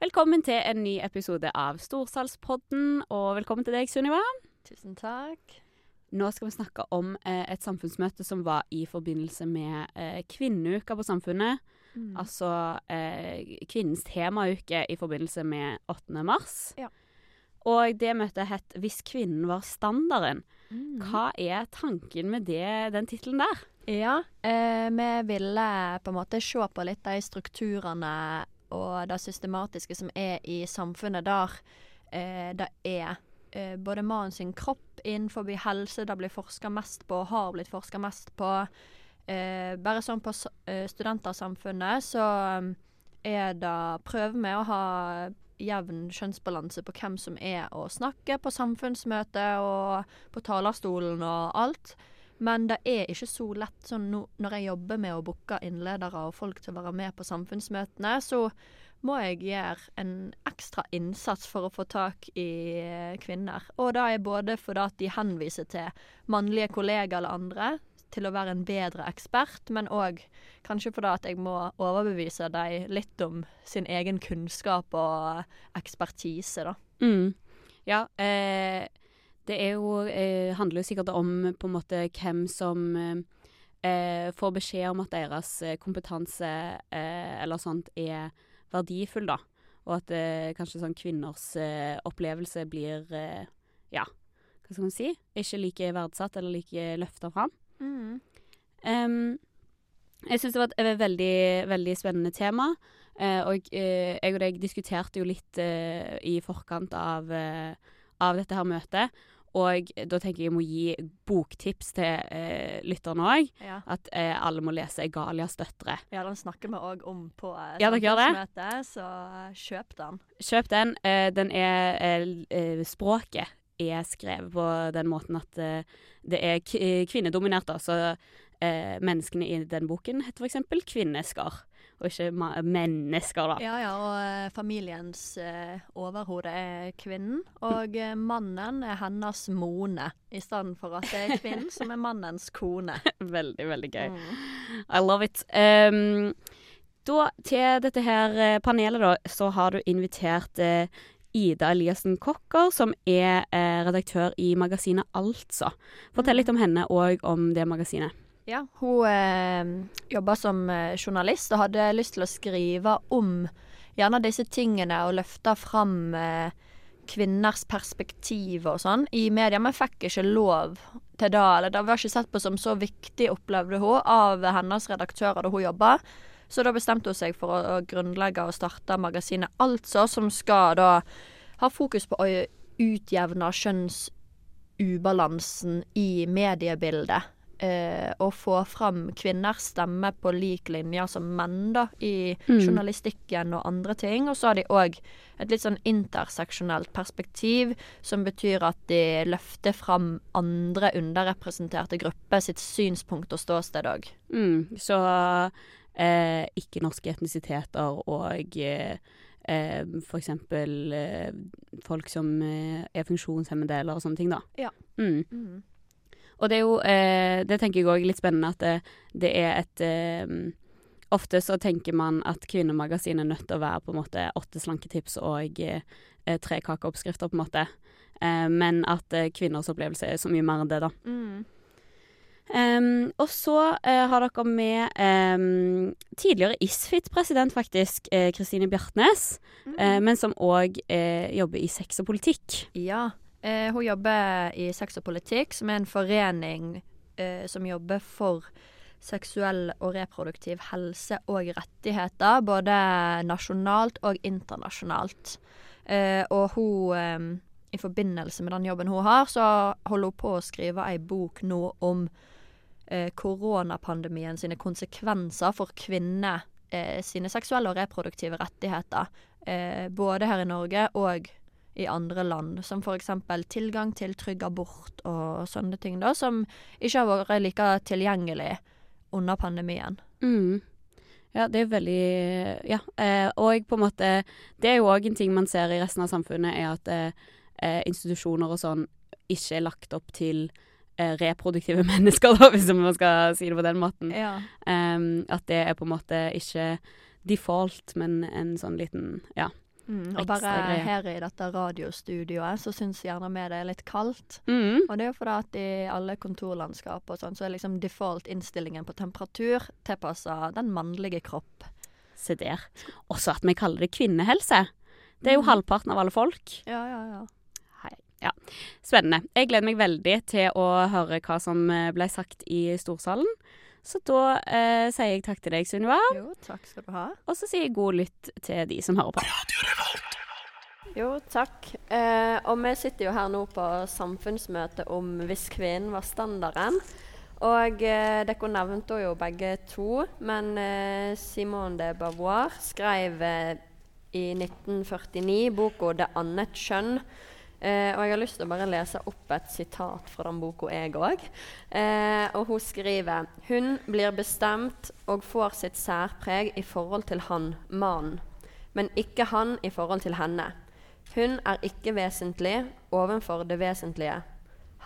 Velkommen til en ny episode av Storsalspodden, og velkommen til deg, Sunniva. Tusen takk. Nå skal vi snakke om eh, et samfunnsmøte som var i forbindelse med eh, kvinneuka på Samfunnet. Mm. Altså eh, kvinnens temauke i forbindelse med 8. mars. Ja. Og det møtet het 'Hvis kvinnen var standarden'. Mm. Hva er tanken med det, den tittelen der? Ja, eh, vi ville på en måte se på litt de strukturene og det systematiske som er i samfunnet der eh, det er eh, både mannen sin kropp innenfor helse det blir forska mest på, har blitt forska mest på. Eh, bare sånn på eh, studentersamfunnet så um, er det Prøver vi å ha jevn kjønnsbalanse på hvem som er å snakke på samfunnsmøte og på talerstolen og alt. Men det er ikke så lett sånn no, når jeg jobber med å booke innledere og folk til å være med på samfunnsmøtene, så må jeg gjøre en ekstra innsats for å få tak i eh, kvinner. Og det er både fordi at de henviser til mannlige kollegaer eller andre til å være en bedre ekspert, men òg kanskje fordi at jeg må overbevise dem litt om sin egen kunnskap og ekspertise, da. Mm. Ja, eh, det er jo eh, handler jo sikkert om på en måte hvem som eh, eh, får beskjed om at deres eh, kompetanse eh, eller sånt er verdifull, da. Og at eh, kanskje sånn kvinners opplevelse blir ja, hva skal man si? Ikke like verdsatt eller like løfta fram. Em, jeg syns det var et veldig, veldig spennende tema. Eh, og eh, jeg og deg diskuterte jo litt eh, i forkant av, av dette her møtet. Og da tenker jeg jeg må gi boktips til eh, lytterne òg. Ja. At eh, alle må lese 'Egalias døtre'. ja, den snakker vi òg om på eh, Ja, samfunnsmøtet, så eh, kjøp den. Kjøp den. Eh, den er eh, eh, Språket er skrevet på den måten at det er kvinnedominert, da. Så eh, menneskene i den boken heter eksempel kvinnesker, og ikke mennesker, da. Ja, ja, og eh, familiens eh, overhode er kvinnen, og eh, mannen er hennes mone, i stedet for at det er kvinnen som er mannens kone. Veldig, veldig gøy. Mm. I love it. Um, da, til dette her eh, panelet, da, så har du invitert eh, Ida Eliassen Kokker, som er redaktør i magasinet Altså. Fortell litt om henne og om det magasinet. Ja, hun eh, jobba som eh, journalist og hadde lyst til å skrive om gjerne disse tingene og løfte fram eh, kvinners perspektiv og sånn i media, men fikk ikke lov til det. Eller det var ikke sett på som så viktig, opplevde hun, av hennes redaktører da hun jobba. Så da bestemte hun seg for å, å grunnlegge og starte magasinet Altså, som skal da ha fokus på å utjevne kjønnsubalansen i mediebildet. Eh, å få fram kvinners stemme på lik linje som menn da, i Mm. journalistikken og andre ting. Og så har de òg et litt sånn interseksjonelt perspektiv, som betyr at de løfter fram andre underrepresenterte grupper sitt synspunkt og ståsted òg. Mm, så eh, ikke-norske etnisiteter og eh, eh, eksempel eh, folk som eh, er funksjonshemmede eller sånne ting, da. Ja. Mm. Og det er jo eh, Det tenker jeg òg er litt spennende at det, det er et eh, Ofte så tenker man at Kvinnemagasinet er nødt til å være på en måte åtte slanketips og eh, tre kakeoppskrifter, på en måte. Eh, men at eh, kvinners opplevelse er så mye mer enn det, da. Mm. Um, og så uh, har dere med um, tidligere Isfit-president, faktisk, Kristine Kristine Bjartnes, eh, men som òg eh, jobber i sex og politikk. Ja. Eh, hun jobber i Sex og politikk, som er en forening eh, som jobber for seksuell og reproduktiv helse og rettigheter, både nasjonalt og internasjonalt. Eh, og hun eh, I forbindelse med den jobben hun har, så holder hun på å skrive ei bok nå om eh, koronapandemien sine konsekvenser for kvinner eh, sine seksuelle og reproduktive rettigheter. Både her i Norge og i andre land, som f.eks. tilgang til trygg abort og sånne ting, da, som ikke har vært like tilgjengelig under pandemien. Mm. Ja, det er veldig Ja. Eh, og på en måte Det er jo òg en ting man ser i resten av samfunnet, er at eh, institusjoner og sånn ikke er lagt opp til eh, reproduktive mennesker, da, hvis man skal si det på den måten. Ja. Um, at det er på en måte ikke default, men en sånn liten Ja. Mm, og bare her i dette radiostudioet så syns gjerne vi det er litt kaldt. Mm. Og det er jo fordi at i alle kontorlandskap og sånn, så er liksom default-innstillingen på temperatur tilpassa den mannlige kropp. Se der. Også at vi kaller det kvinnehelse. Det er jo Mm. halvparten av alle folk. Ja, ja, ja. Ja. Spennende. Jeg gleder meg veldig til å høre hva som eh, ble sagt i storsalen. Så da eh, sier jeg takk til deg, Sunniva. Jo, takk skal du ha. Og så sier jeg god lytt til de som hører på. Jo, takk. Eh, og vi sitter jo her nå på samfunnsmøte om hvis kvinnen var standarden. Og eh, dere nevnte jo begge to, men eh, Simone de Beauvoir skrev eh, i 1949 boka 'Det annet kjønn'. Eh, og jeg har lyst til å bare lese opp et sitat fra den boka, jeg òg. Eh, og hun skriver Hun blir bestemt og får sitt særpreg i forhold til han, mannen, men ikke han i forhold til henne. Hun er ikke vesentlig ovenfor det vesentlige.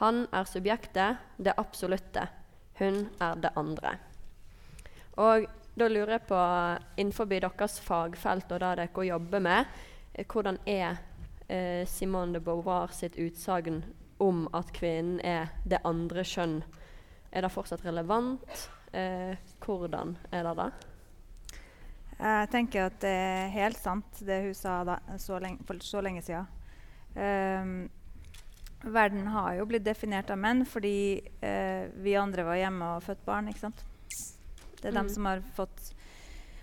Han er subjektet, det absolutte. Hun er det andre. Og da lurer jeg på, innenfor deres fagfelt og det dere jobber med, eh, hvordan er eh, Simone de Beauvoir sitt utsagn om at kvinnen er det andre kjønn? Er det fortsatt relevant? Eh, hvordan er det da? Jeg tenker at det er helt sant, det hun sa da, så lenge, for så lenge siden. Um, verden har jo blitt definert av menn fordi uh, vi andre var hjemme og født barn. ikke sant? Det er Mm. dem som har fått,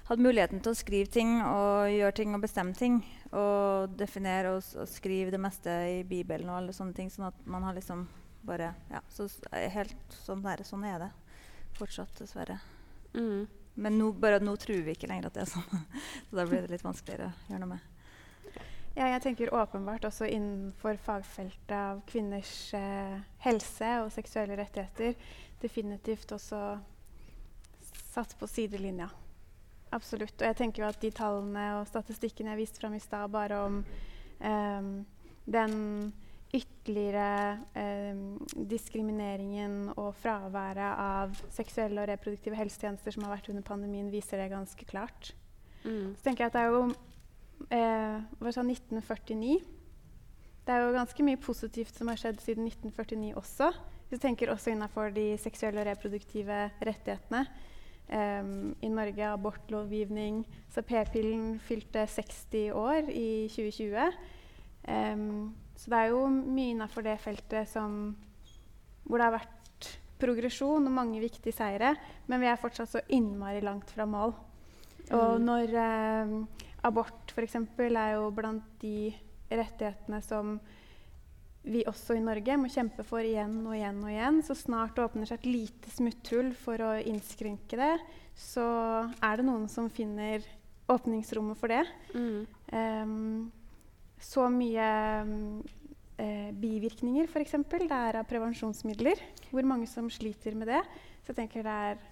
hatt muligheten til å skrive ting og gjøre ting og bestemme ting. Og definere og, og skrive det meste i Bibelen og alle sånne ting. Sånn at man har liksom bare Ja, så helt sånn, der, sånn er det fortsatt, dessverre. Mm. Men nå, bare nå tror vi ikke lenger at det er sånn. Så da blir det litt vanskeligere å gjøre noe med. Ja, jeg tenker åpenbart også innenfor fagfeltet av kvinners eh, helse og seksuelle rettigheter definitivt også satt på sidelinja. Absolutt. Og jeg tenker jo at de tallene og statistikkene jeg viste fram i stad, bare om um, den ytterligere ehm, diskrimineringen og fraværet av seksuelle og reproduktive helsetjenester som har vært under pandemien, viser det ganske klart. Mm. Så tenker jeg at det er jo eh, hva sa 1949. Det er jo ganske mye positivt som har skjedd siden 1949 også. Hvis du tenker også innenfor de seksuelle og reproduktive rettighetene. Em, I Norge abortlovgivning. Så p-pillen fylte 60 år i 2020. Um, så det er jo mye innenfor det feltet som, hvor det har vært progresjon og mange viktige seire. Men vi er fortsatt så innmari langt fra mål. Og Mm. når um, abort f.eks. er jo blant de rettighetene som vi også i Norge må kjempe for igjen og igjen og igjen. Så snart det åpner seg et lite smutthull for å innskrenke det, så er det noen som finner åpningsrommet for det. Mm. Um, så mye um, eh, bivirkninger f.eks. det er av prevensjonsmidler. Hvor mange som sliter med det. Så jeg tenker det er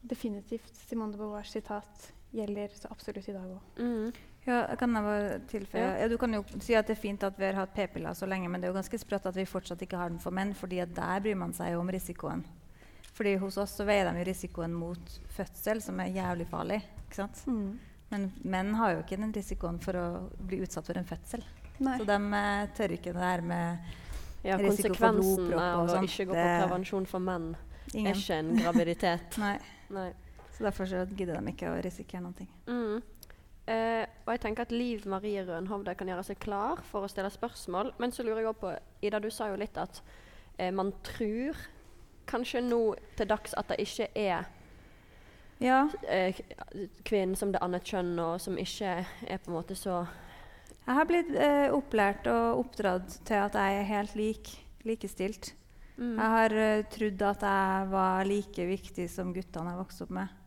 definitivt Simone de Beauvoirs sitat gjelder så absolutt i dag òg. Mm. Ja, kan jeg bare tilføye. Ja. Ja. du kan jo si at det er fint at vi har hatt p-piller så lenge, men det er jo ganske sprøtt at vi fortsatt ikke har den for menn, fordi der bryr man seg jo om risikoen. Fordi hos oss så veier de jo risikoen mot fødsel, som er jævlig farlig. ikke sant? Men menn har jo ikke den risikoen for å bli utsatt for en fødsel. Nei. Så de eh, tør ikke det der med Ja, Risiko for blodpropp. konsekvensen av å ikke gå på prevensjon for menn er ikke en graviditet. Nei. Nei. Så derfor så gidder de ikke å risikere noe. Mm. Eh, og jeg tenker at Liv Marie Rønhovde kan gjøre seg klar for å stille spørsmål. Men så lurer jeg også på Ida, du sa jo litt at uh, man tror kanskje nå til dags at det ikke er Ja, uh, kvinnen som det annet kjønn, og som ikke er på en måte så Jeg har blitt opplært og oppdratt til at jeg er helt lik, likestilt. mm. Jeg har trodd at jeg var like viktig som guttene jeg vokste opp med.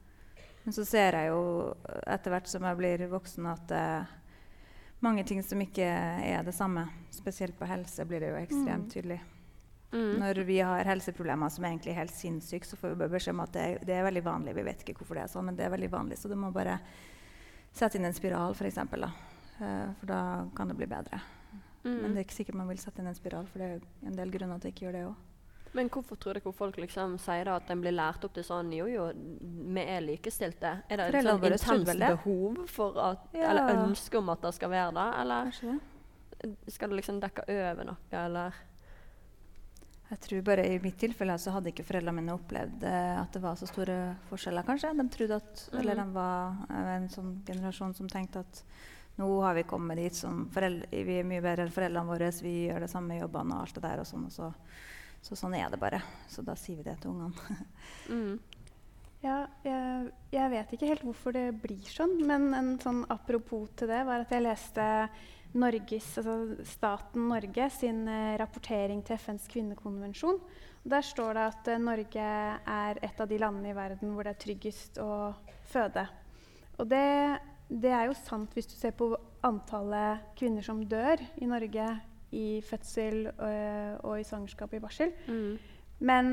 Men så ser jeg jo etter hvert som jeg blir voksen, at det er mange ting som ikke er det samme. Spesielt på helse blir det jo ekstremt Mm. tydelig. Mm. Når vi har helseproblemer som er egentlig helt sinnssyke, så får vi bare beskjed om at det er, det er veldig vanlig. Vi vet ikke hvorfor det er sånn, men det er veldig vanlig. Så du må bare sette inn en spiral, f.eks. Da. Eh, for da kan det bli bedre. Mm. Men det er ikke sikkert man vil sette inn en spiral, for det er en del grunner til at ikke gjør det òg. Men hvorfor tror dere folk liksom sier da at en blir lært opp til sånn Jo, jo, vi er likestilte. Er det et sånn intenst det. behov for at Ja. Eller ønske om at det skal være det? Eller skal det liksom dekke over noe, eller? Jeg tror bare I mitt tilfelle så hadde ikke foreldrene mine opplevd eh, at det var så store forskjeller. kanskje. De trodde at, eller de var eh, en sånn generasjon som tenkte at nå har vi kommet dit som foreldre, vi er mye bedre enn foreldrene våre, vi gjør det samme jobbene og alt det der. og sånn, og så, så sånn er det bare. Så da sier vi det til ungene. Mm. Ja, jeg, jeg vet ikke helt hvorfor det blir sånn, men en sånn apropos til det var at jeg leste Norges, altså staten Norge sin eh, rapportering til FNs kvinnekonvensjon. Der står det at eh, Norge er et av de landene i verden hvor det er tryggest å føde. Og det, det er jo sant hvis du ser på antallet kvinner som dør i Norge i fødsel øh, og i svangerskap og i barsel. Mm. Men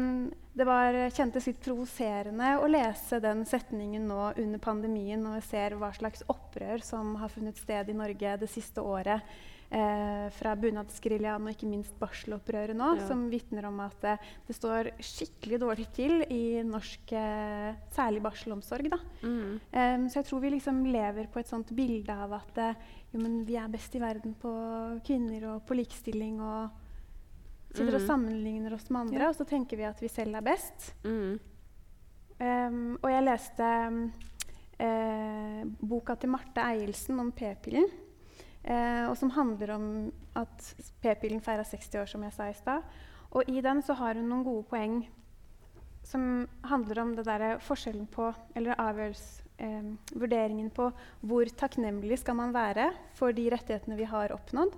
det var, kjentes litt provoserende å lese den setningen nå under pandemien når vi ser hva slags opprør som har funnet sted i Norge det siste året. Eh, fra bunadsgeriljaen og ikke minst barselopprøret nå, Ja. som vitner om at eh, det står skikkelig dårlig til i norsk eh, særlig barselomsorg. Mm. Em, så jeg tror vi liksom lever på et sånt bilde av at eh, jo, men vi er best i verden på kvinner og på likestilling. og Sitter og Mhm. sammenligner oss med andre, Ja. og så tenker vi at vi selv er best. Mm. Um, og jeg leste um, eh, boka til Marte Eielsen om p-pillen. Eh, og som handler om at p-pillen feira 60 år, som jeg sa i stad. Og i den så har hun noen gode poeng som handler om det der forskjellen på Eller avgjørelse eh, Vurderingen på hvor takknemlig skal man være for de rettighetene vi har oppnådd,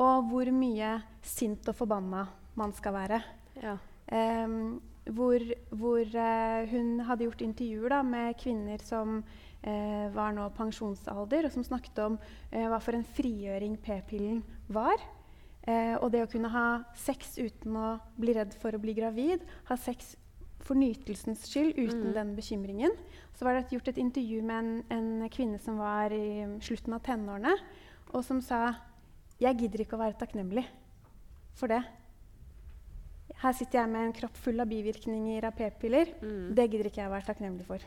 og hvor mye sint og forbanna man skal være. Ja. Eh, hvor hvor eh, hun hadde gjort intervjuer da, med kvinner som var nå pensjonsalder, og som snakket om eh, hva for en frigjøring p-pillen var. Eh, og det å kunne ha sex uten å bli redd for å bli gravid, ha sex for nytelsens skyld uten Mm. den bekymringen. Så var det gjort et intervju med en, en kvinne som var i slutten av tenårene, og som sa jeg gidder ikke å være takknemlig for det. Her sitter jeg med en kropp full av bivirkninger av p-piller. Mm. Det gidder ikke jeg å være takknemlig for.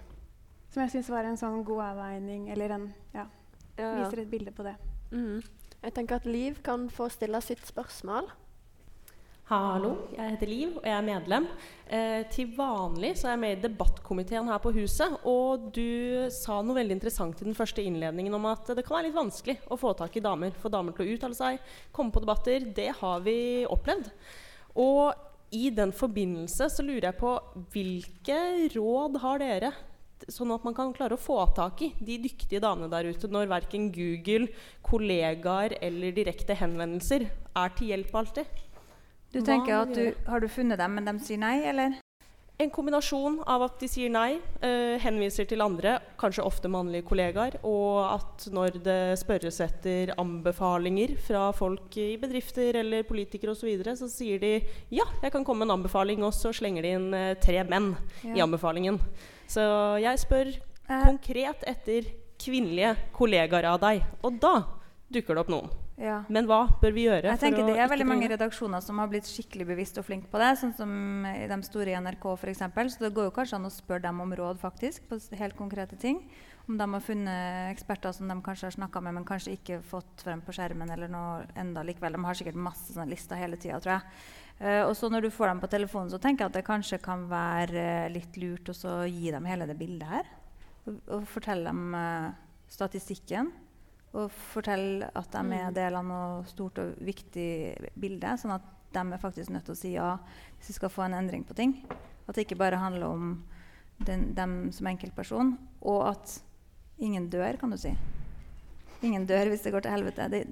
Som jeg syns var en sånn god avveining, eller en ja, Ja, ja. viser et bilde på det. Mm. Jeg tenker at Liv kan få stille sitt spørsmål. Hallo, jeg heter Liv, og jeg er medlem. Eh, til vanlig så er jeg med i debattkomiteen her på huset. Og du sa noe veldig interessant i den første innledningen om at det kan være litt vanskelig å få tak i damer. Få damer til å uttale seg, komme på debatter. Det har vi opplevd. Og i den forbindelse så lurer jeg på hvilke råd har dere? Sånn at man kan klare å få tak i de dyktige damene der ute når verken Google, kollegaer eller direkte henvendelser er til hjelp alltid. Du tenker at du. Har du funnet dem, men de sier nei, eller? En kombinasjon av at de sier nei, eh, henviser til andre, kanskje ofte mannlige kollegaer, og at når det spørres etter anbefalinger fra folk i bedrifter eller politikere osv., så, videre, så sier de ja, jeg kan komme med en anbefaling, og så slenger de inn eh, tre menn i anbefalingen. Så jeg spør Eh, konkret etter kvinnelige kollegaer av deg, og da dukker det opp noen. ja. Men hva bør vi gjøre Jeg tenker Det er veldig mange redaksjoner som har blitt skikkelig bevisst og flinke på det. Sånn som i de store i NRK f.eks. Så det går jo kanskje an å spørre dem om råd faktisk, på helt konkrete ting. Om de har funnet eksperter som de kanskje har snakka med, men kanskje ikke fått frem på skjermen. eller noe enda likevel. De har sikkert masse sånne lister hele tida, tror jeg. Eh, og så når du får dem på telefonen, så tenker jeg at det kanskje kan være uh, litt lurt å gi dem hele det bildet her. Og, og fortelle dem uh, statistikken. Og fortelle at de er del av noe stort og viktig bilde. Sånn at de er faktisk nødt til å si ja hvis vi skal få en endring på ting. At det ikke bare handler om den, dem som enkeltperson. Og at ingen dør, kan du si. Ingen dør hvis det går til helvete. Det,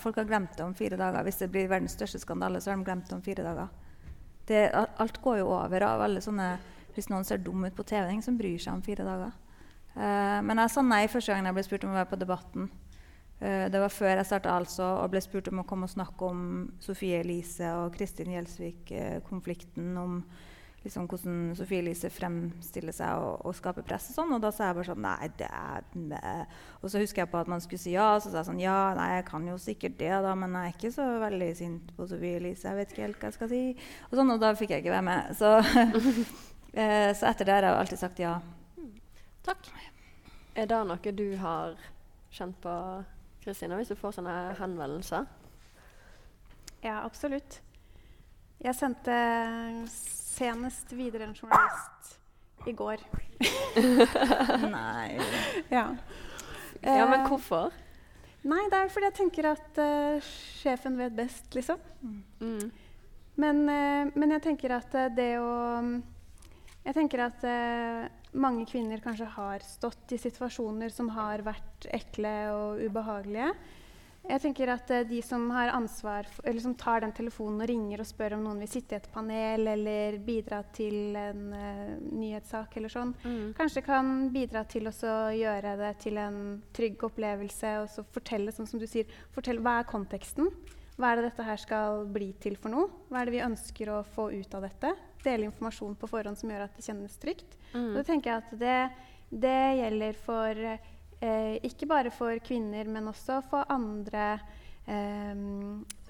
folk har glemt det om fire dager. Hvis det blir verdens største skandale, så har de glemt det om fire dager. Det, alt går jo over av alle sånne Hvis noen ser dum ut på TV, ingen som bryr seg om fire dager. Uh, men jeg sa nei første gang jeg ble spurt om å være på Debatten. Uh, det var før jeg starta altså, og ble spurt om å komme og snakke om Sofie Elise og Kristin Gjelsvik-konflikten. om liksom hvordan Sofie Elise fremstiller seg og, og skaper press. Og sånn, og da sa jeg bare sånn Nei, det er med. Og så husker jeg på at man skulle si ja. Så sa jeg sånn Ja, nei, jeg kan jo sikkert det, da, men jeg er ikke så veldig sint på Sofie Elise. Jeg vet ikke helt hva jeg skal si. Og sånn, og da fikk jeg ikke være med. Så, eh, så etter det har jeg alltid sagt ja. Takk. Er det noe du har kjent på, Kristina, hvis du får sånne henvendelser? Ja, absolutt. Jeg sendte senest videre en journalist i går. Nei. Ja. Ja, men Eh, hvorfor? Nei, det er fordi jeg tenker at uh, sjefen vet best, liksom. Mm. Men, uh, men jeg tenker at uh, det å Jeg tenker at mange kvinner kanskje har stått i situasjoner som har vært ekle og ubehagelige. Jeg tenker at eh, de som har ansvar som tar den telefonen og ringer og spør om noen vil sitte i et panel eller bidra til en uh, nyhetssak eller sånn, Mm. kanskje kan bidra til å gjøre det til en trygg opplevelse og så fortelle, sånn som du sier, fortell, hva er konteksten? Hva er det dette her skal bli til for noe? Hva er det vi ønsker å få ut av dette? Dele informasjon på forhånd som gjør at det kjennes trygt. Mm. Og da tenker jeg at det, det gjelder for eh, ikke bare for kvinner, men også for andre eh,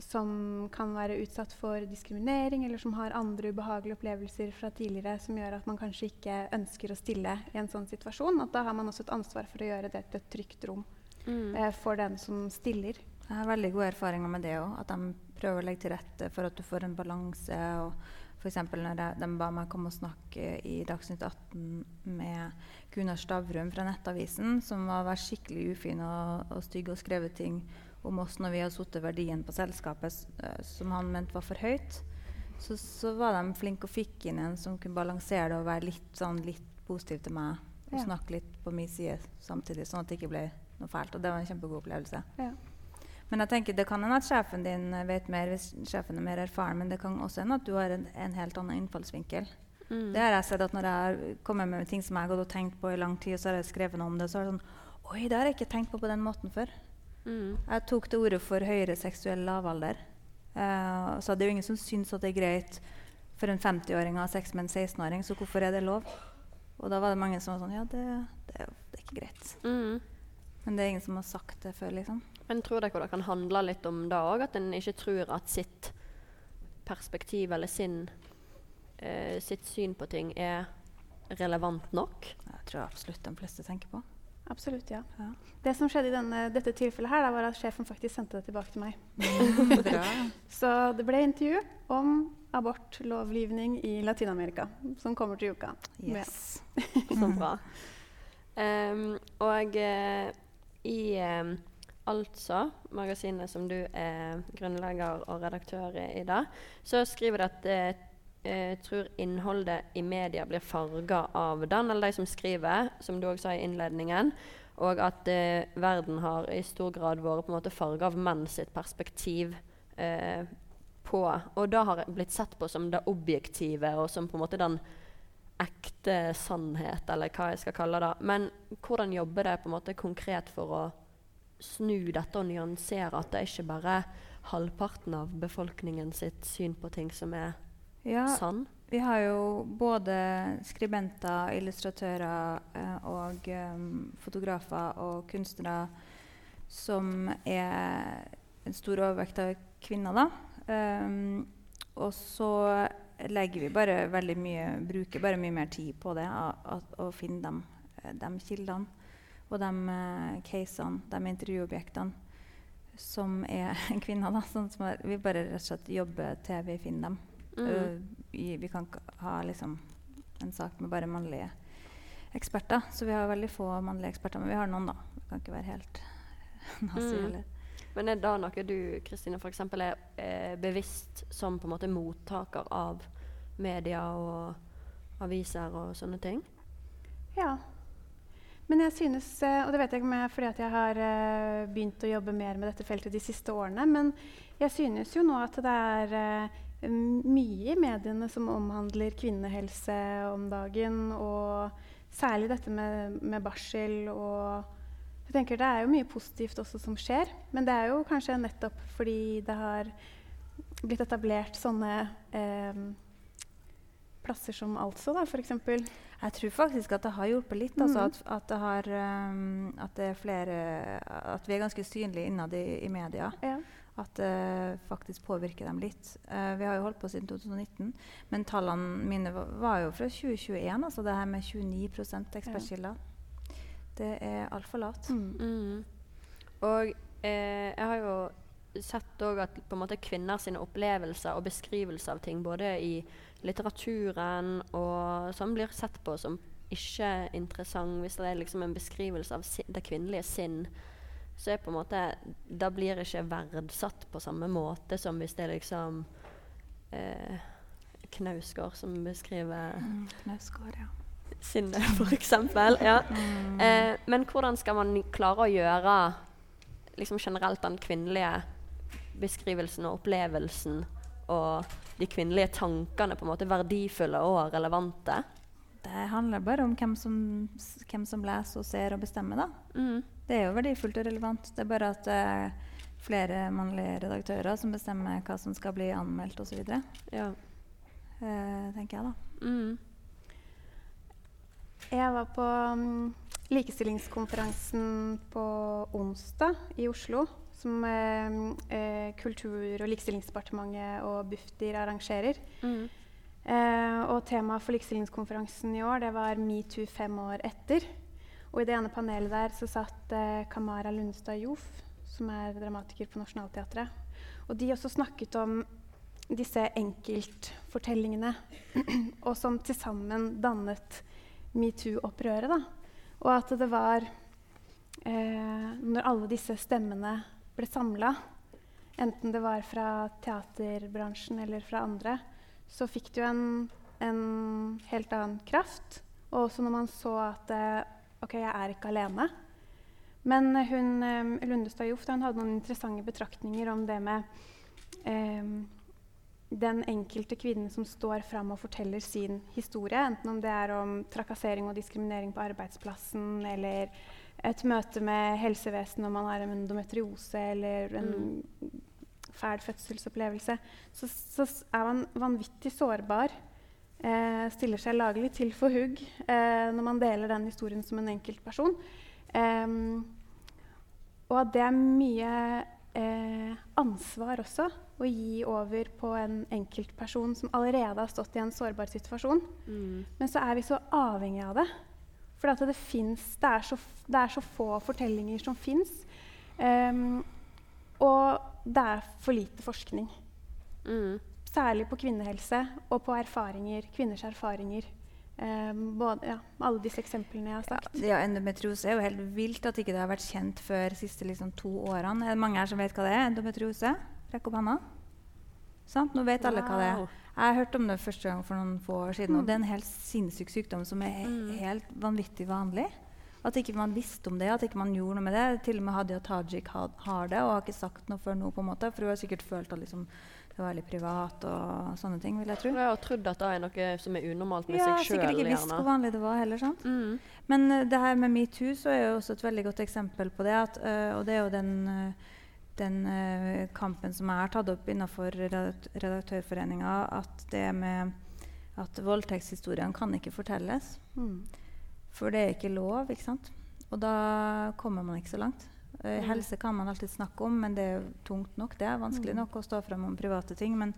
som kan være utsatt for diskriminering, eller som har andre ubehagelige opplevelser fra tidligere som gjør at man kanskje ikke ønsker å stille i en sånn situasjon. At da har man også et ansvar for å gjøre det til et trygt rom Mm. eh, for den som stiller. Jeg har veldig gode erfaringer med det òg. At de prøver å legge til rette for at du får en balanse. og F.eks. når jeg, de ba meg komme og snakke i Dagsnytt 18 med Gunnar Stavrum fra Nettavisen, som var vært skikkelig ufin og, og stygg og skrevet ting om oss når vi hadde satt verdien på selskapet eh, som han mente var for høyt. Så, så var de flinke og fikk inn en som kunne balansere det og være litt, sånn, litt positiv til meg. Og Ja. snakke litt på min side samtidig, sånn at det ikke ble noe fælt. Og det var en kjempegod opplevelse. Ja. Men jeg tenker det kan hende at sjefen din vet mer hvis sjefen er mer erfaren, men det kan også hende at du har en, en helt annen innfallsvinkel. Mm. Det har jeg sett at når jeg har kommet med ting som jeg har gått og tenkt på i lang tid, og så har jeg skrevet noe om det, så er det sånn Oi, det har jeg ikke tenkt på på den måten før. Mm. Jeg tok til orde for høyere seksuell lavalder. Uh, så det er jo ingen som syns at det er greit for en 50-åring å ha sex med en 16-åring, så hvorfor er det lov? Og da var det mange som var sånn Ja, det, det, det er ikke greit. Mm. Men det er ingen som har sagt det før, liksom. Men tror dere det kan handle litt om det òg? At en ikke tror at sitt perspektiv eller sin, eh, sitt syn på ting er relevant nok? Jeg tror absolutt de fleste tenker på. Absolutt, ja. Ja. Det som skjedde i denne, dette tilfellet, her, da, var at sjefen faktisk sendte det tilbake til meg. Så det ble intervju om abortlovgivning i Latin-Amerika, som kommer til uka. Yes. Så bra. Um, og uh, i em, Altså, magasinet som du er grunnlegger og redaktør i i dag, så skriver det at eh, eh, tror innholdet i media blir farga av den, eller de som skriver, som du òg sa i innledningen. Og at eh, verden har i stor grad vært på en måte farga av menn sitt perspektiv eh, på Og da har blitt sett på som det objektive, og som på en måte den ekte sannhet, eller hva jeg skal kalle det. Men hvordan jobber det på en måte konkret for å snu dette og nyansere at det er ikke bare halvparten av befolkningen sitt syn på ting som er Ja, sann? vi har jo både skribenter, illustratører eh, og um, fotografer og kunstnere som er en stor overvekt av kvinner, da. Um, og så legger vi bare veldig mye Bruker bare mye mer tid på det, å, finne dem, eh, de kildene og de uh, casene, de intervjuobjektene som er kvinner. da, sånn som Vi bare rett og slett jobber til vi finner dem. Mm. Uh, vi, vi kan ha liksom, en sak med bare mannlige eksperter. Så vi har veldig få mannlige eksperter, men vi har noen, da. Vi kan ikke være helt nazi Mm. heller. Men er det noe du Kristine, for eksempel, er eh, bevisst som på en måte mottaker av media og aviser og sånne ting? Ja. Men jeg synes, eh, og det vet jeg ikke om jeg fordi jeg har eh, begynt å jobbe mer med dette feltet de siste årene, men jeg synes jo nå at det er eh, mye i mediene som omhandler kvinnehelse om dagen, og særlig dette med, med barsel og jeg tenker Det er jo mye positivt også som skjer, men det er jo kanskje nettopp fordi det har blitt etablert sånne eh, plasser som Altså, da, f.eks. Jeg tror faktisk at det har hjulpet litt. Altså mm. at, at, det har, um, at det er flere At vi er ganske synlige innad i, i media. Ja. At det faktisk påvirker dem litt. Uh, vi har jo holdt på siden 2019, men tallene mine var, var jo fra 2021. Altså det her med 29 ekspertkilder. Ja. Det er altfor lavt. Mm. Mm. Og eh, jeg har jo sett òg at på en måte kvinner sine opplevelser og beskrivelser av ting, både i litteraturen og sånn blir sett på som ikke interessant, hvis det er liksom en beskrivelse av det kvinnelige sinn, så er på en måte Da blir det ikke verdsatt på samme måte som hvis det er liksom eh, Knausgård som beskriver Mm. Knausgård, ja. sinnet, f.eks. Ja. Mm. Eh, men hvordan skal man klare å gjøre liksom generelt den kvinnelige beskrivelsen og opplevelsen og de kvinnelige tankene på en måte verdifulle og relevante? Det handler bare om hvem som, hvem som leser og ser og bestemmer, da. Mm. Det er jo verdifullt og relevant. Det er bare at det er flere mannlige redaktører som bestemmer hva som skal bli anmeldt osv. Ja. Eh, tenker jeg, da. Mm. Jeg var på mm, likestillingskonferansen på onsdag i Oslo, som eh, eh, Kultur- og likestillingsdepartementet og Bufdir arrangerer. Mm. Eh, og temaet for likestillingskonferansen i år det var metoo fem år etter. Og i det ene panelet der så satt eh, Kamara Lundstad Joff, som er dramatiker på Nationaltheatret. Og de også snakket om disse enkeltfortellingene, og som til sammen dannet metoo-opprøret. Og at det var eh, Når alle disse stemmene ble samla, enten det var fra teaterbransjen eller fra andre, så fikk det jo en, en helt annen kraft. Og også når man så at eh, OK, jeg er ikke alene. Men hun, eh, Lundestad hun hadde noen interessante betraktninger om det med eh, den enkelte kvinnen som står fram og forteller sin historie, enten om det er om trakassering og diskriminering på arbeidsplassen, eller et møte med helsevesenet når man har en endometriose eller en fæl fødselsopplevelse, så, så er man vanvittig sårbar. Eh, stiller seg laglig til for hugg eh, når man deler den historien som en enkeltperson. Eh, og at det er mye eh, ansvar også å gi over på en enkeltperson som allerede har stått i en sårbar situasjon. Mm. Men så er vi så avhengig av det. For det, finnes, det, er så, det er så få fortellinger som fins. og det er for lite forskning. Mm. Særlig på kvinnehelse og på erfaringer, kvinners erfaringer. Um, både, ja, alle disse eksemplene jeg har sagt. Ja, Endometriose er jo helt vilt at ikke det har vært kjent før de siste liksom, to årene. Er det mange her som vet hva det er? Endometriose? Rekk opp hånda. Sant? Nå vet alle hva det er. Jeg har hørt om det første gang for noen få år siden. Og Mm. det er en helt sinnssyk sykdom som er he Mm. helt vanvittig vanlig. At ikke man visste om det, at ikke man gjorde noe med det. Til og med Hadia Tajik had, har det og har ikke sagt noe før nå. på en måte, For hun har sikkert følt at liksom, det var veldig privat og sånne ting. vil jeg tro. Jeg har trodd at det er noe som er unormalt med Ja, seg sjøl. sikkert ikke visst hvor vanlig det var heller. sant? Mm. Men uh, det her med metoo så er jo også et veldig godt eksempel på det. At, uh, og det er jo den, eh, den uh, kampen som jeg har tatt opp innenfor Redaktørforeninga, at det med at voldtektshistoriene kan ikke fortelles. Mm. For det er ikke lov, ikke sant? Og da kommer man ikke så langt. Uh. Helse kan man alltid snakke om, men det er tungt nok. Det er vanskelig Mm. nok å stå frem om private ting. Men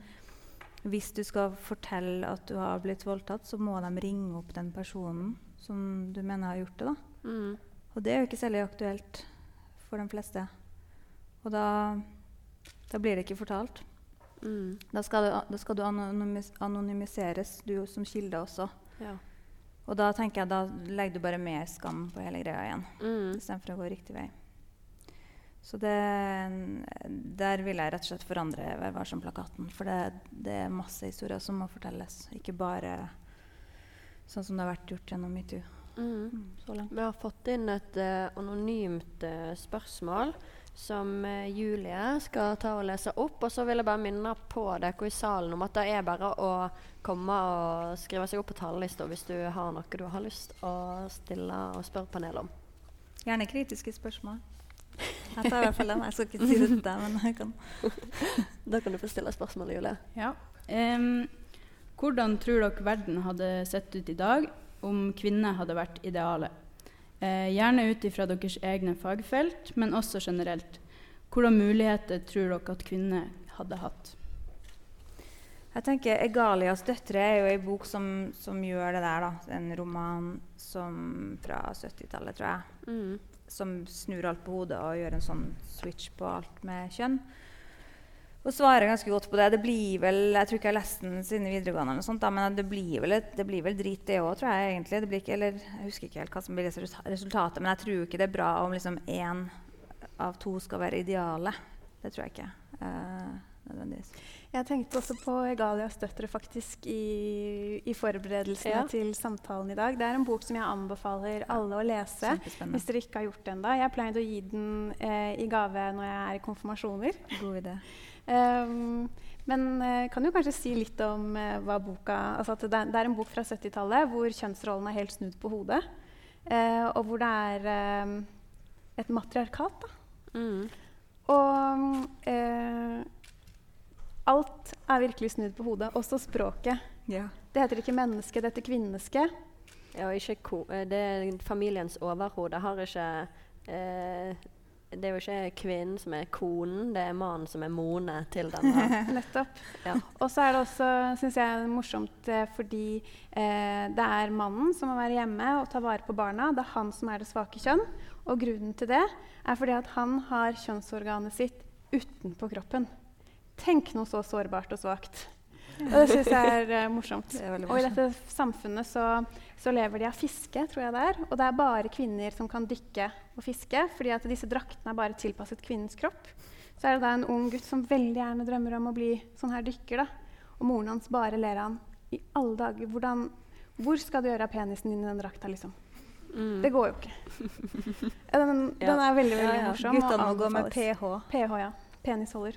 hvis du skal fortelle at du har blitt voldtatt, så må de ringe opp den personen som du mener har gjort det. da. Mm. Og det er jo ikke særlig aktuelt for de fleste. Og da, da blir det ikke fortalt. Mm. Da skal du, da skal du anonymiseres, du som kilde også. Ja. Og da tenker jeg, da legger du bare mer skam på hele greia igjen. Mm. Istedenfor å gå riktig vei. Så det, der vil jeg rett og slett forandre Vær varsom-plakaten. For det, det er masse historier som må fortelles. Ikke bare sånn som det har vært gjort gjennom metoo. Mm. Så langt. Vi har fått inn et uh, anonymt uh, spørsmål som eh, Julie skal ta og lese opp. Og så vil jeg bare minne på dere i salen om at det er bare å komme og skrive seg opp på talerlista hvis du har noe du har lyst å stille og spørre panelet om. Gjerne kritiske spørsmål. Jeg tar i hvert fall den. Jeg skal ikke si det til deg, men jeg kan. Da kan du få stille spørsmålet, Julie. Ja. Um, hvordan tror dere verden hadde sett ut i dag om kvinner hadde vært idealet? Eh, gjerne ut ifra deres egne fagfelt, men også generelt. Hvilke muligheter tror dere at kvinner hadde hatt? Jeg tenker 'Egalias døtre' er jo ei bok som, som gjør det der. da. En roman som fra 70-tallet, tror jeg. Mm. Som snur alt på hodet og gjør en sånn switch på alt med kjønn. Og svarer ganske godt på det. Det blir vel, Jeg tror ikke jeg har lest den siden videregående, eller noe sånt, da, men det blir vel, det blir vel drit, det òg, tror jeg egentlig. Det blir ikke, eller, jeg husker ikke helt hva som blir resultatet, men jeg tror ikke det er bra om liksom én av to skal være ideale. Det tror jeg ikke. Uh, nødvendigvis. Jeg tenkte også på Egalias døtre faktisk i, i forberedelsene Ja. til samtalen i dag. Det er en bok som jeg anbefaler alle å lese. Hvis dere ikke har gjort det ennå. Jeg pleide å gi den eh, i gave når jeg er i konfirmasjoner. God idé. Um, men eh, kan du kanskje si litt om eh, hva boka altså at det, er- det er en bok fra 70-tallet hvor kjønnsrollen er helt snudd på hodet. eh, og hvor det er et matriarkat. Da. Mm. Og eh, alt er virkelig snudd på hodet, også språket. Ja. Det heter ikke menneske, det heter kvinneske. Ja, ikke ko det er familiens overhode. Har ikke eh, Det er jo ikke kvinnen som er konen, det er mannen som er mone til denne. Nettopp. Ja. Og så er det også, syns jeg, morsomt eh, fordi eh, det er mannen som må være hjemme og ta vare på barna. Det er han som er det svake kjønn. Og grunnen til det er fordi at han har kjønnsorganet sitt utenpå kroppen. Tenk noe så sårbart og svakt. Og det syns jeg er uh, morsomt. Det er morsomt. Og i dette samfunnet så, så lever de av fiske, tror jeg det er. Og det er bare kvinner som kan dykke og fiske, fordi at disse draktene er bare tilpasset kvinnens kropp. Så er det da en ung gutt som veldig gjerne drømmer om å bli sånn her dykker. da. Og moren hans bare ler av han. I alle dager, hvordan, Hvor skal du gjøre av penisen din i den drakta, liksom? Mm. Det går jo ikke. Den, Ja. den er veldig, veldig Ja, ja. morsom. Guttene må gå med ph. PH, ja. Penisholder.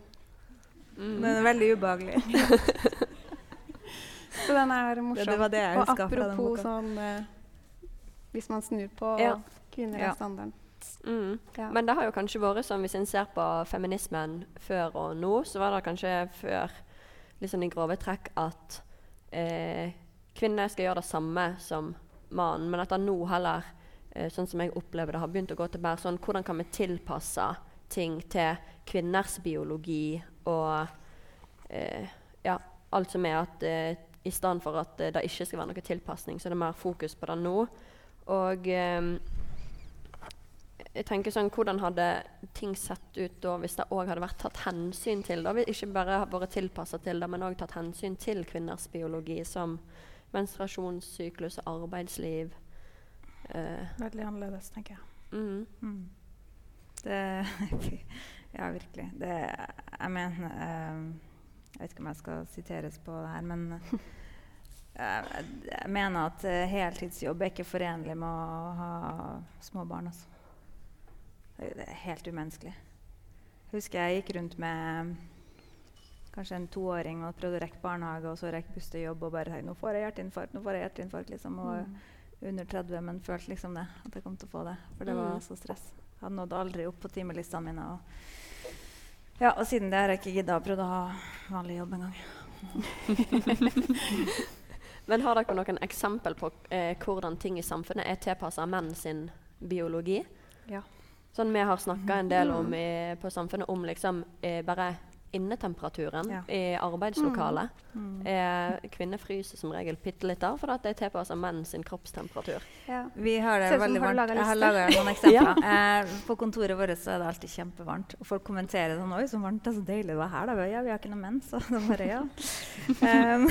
Mm. Er veldig ubehagelig. Så den er morsom. det var det jeg og apropos boka. sånn eh, Hvis man snur på Ja. kvinner Ja. er standarden. Mm. Ja. Men det har jo kanskje vært sånn, hvis en ser på feminismen før og nå, så var det kanskje før litt sånn i grove trekk at eh, kvinner skal gjøre det samme som mannen, men at det nå heller, eh, sånn som jeg opplever det, har begynt å gå til mer sånn hvordan kan vi tilpasse ting til kvinners biologi og eh, ja, alt som er at eh, i stedet for at eh, det ikke skal være noe tilpasning, så er det mer fokus på det nå. Og eh, jeg tenker sånn, Hvordan hadde ting sett ut da hvis det òg hadde vært tatt hensyn til det? Ikke bare vært tilpassa til det, men òg tatt hensyn til kvinners biologi, som menstruasjonssyklus og arbeidsliv. Eh, Veldig annerledes, tenker jeg. mm, Mm. Det Ja, virkelig. Det Jeg mener eh, Jeg vet ikke om jeg skal siteres på det her, men eh, jeg, mener at eh, heltidsjobb er ikke forenlig med å ha små barn. Altså. Det, er helt umenneskelig. Jeg husker jeg gikk rundt med kanskje en toåring og prøvde å rekke barnehage, og så rekke buss til jobb og bare tenkte nå får jeg hjerteinfarkt, nå får jeg hjerteinfarkt, liksom. Og under 30, men følte liksom det, at jeg kom til å få det. For det var Mm. så stress. Jeg hadde nådd aldri opp på timelistene mine. Og, ja, og siden det har jeg ikke gidda å prøve å ha vanlig jobb engang. men har dere noen eksempel på eh, hvordan ting i samfunnet er tilpassa menn sin biologi? Ja. Sånn Vi har snakka en del om i, på samfunnet om liksom eh, bare innetemperaturen Ja. i arbeidslokalet. Mm. Eh, kvinner fryser som regel bitte litt der, for at det er tilpassa menn sin kroppstemperatur. Ja. Vi har det veldig har varmt. Jeg har laga noen eksempler. eh, på kontoret vårt er det alltid kjempevarmt. Og folk kommenterer sånn 'Oi, så varmt. Det er så deilig det er her.' Da. Ja, vi har ikke noe menn, så det bare ja. um,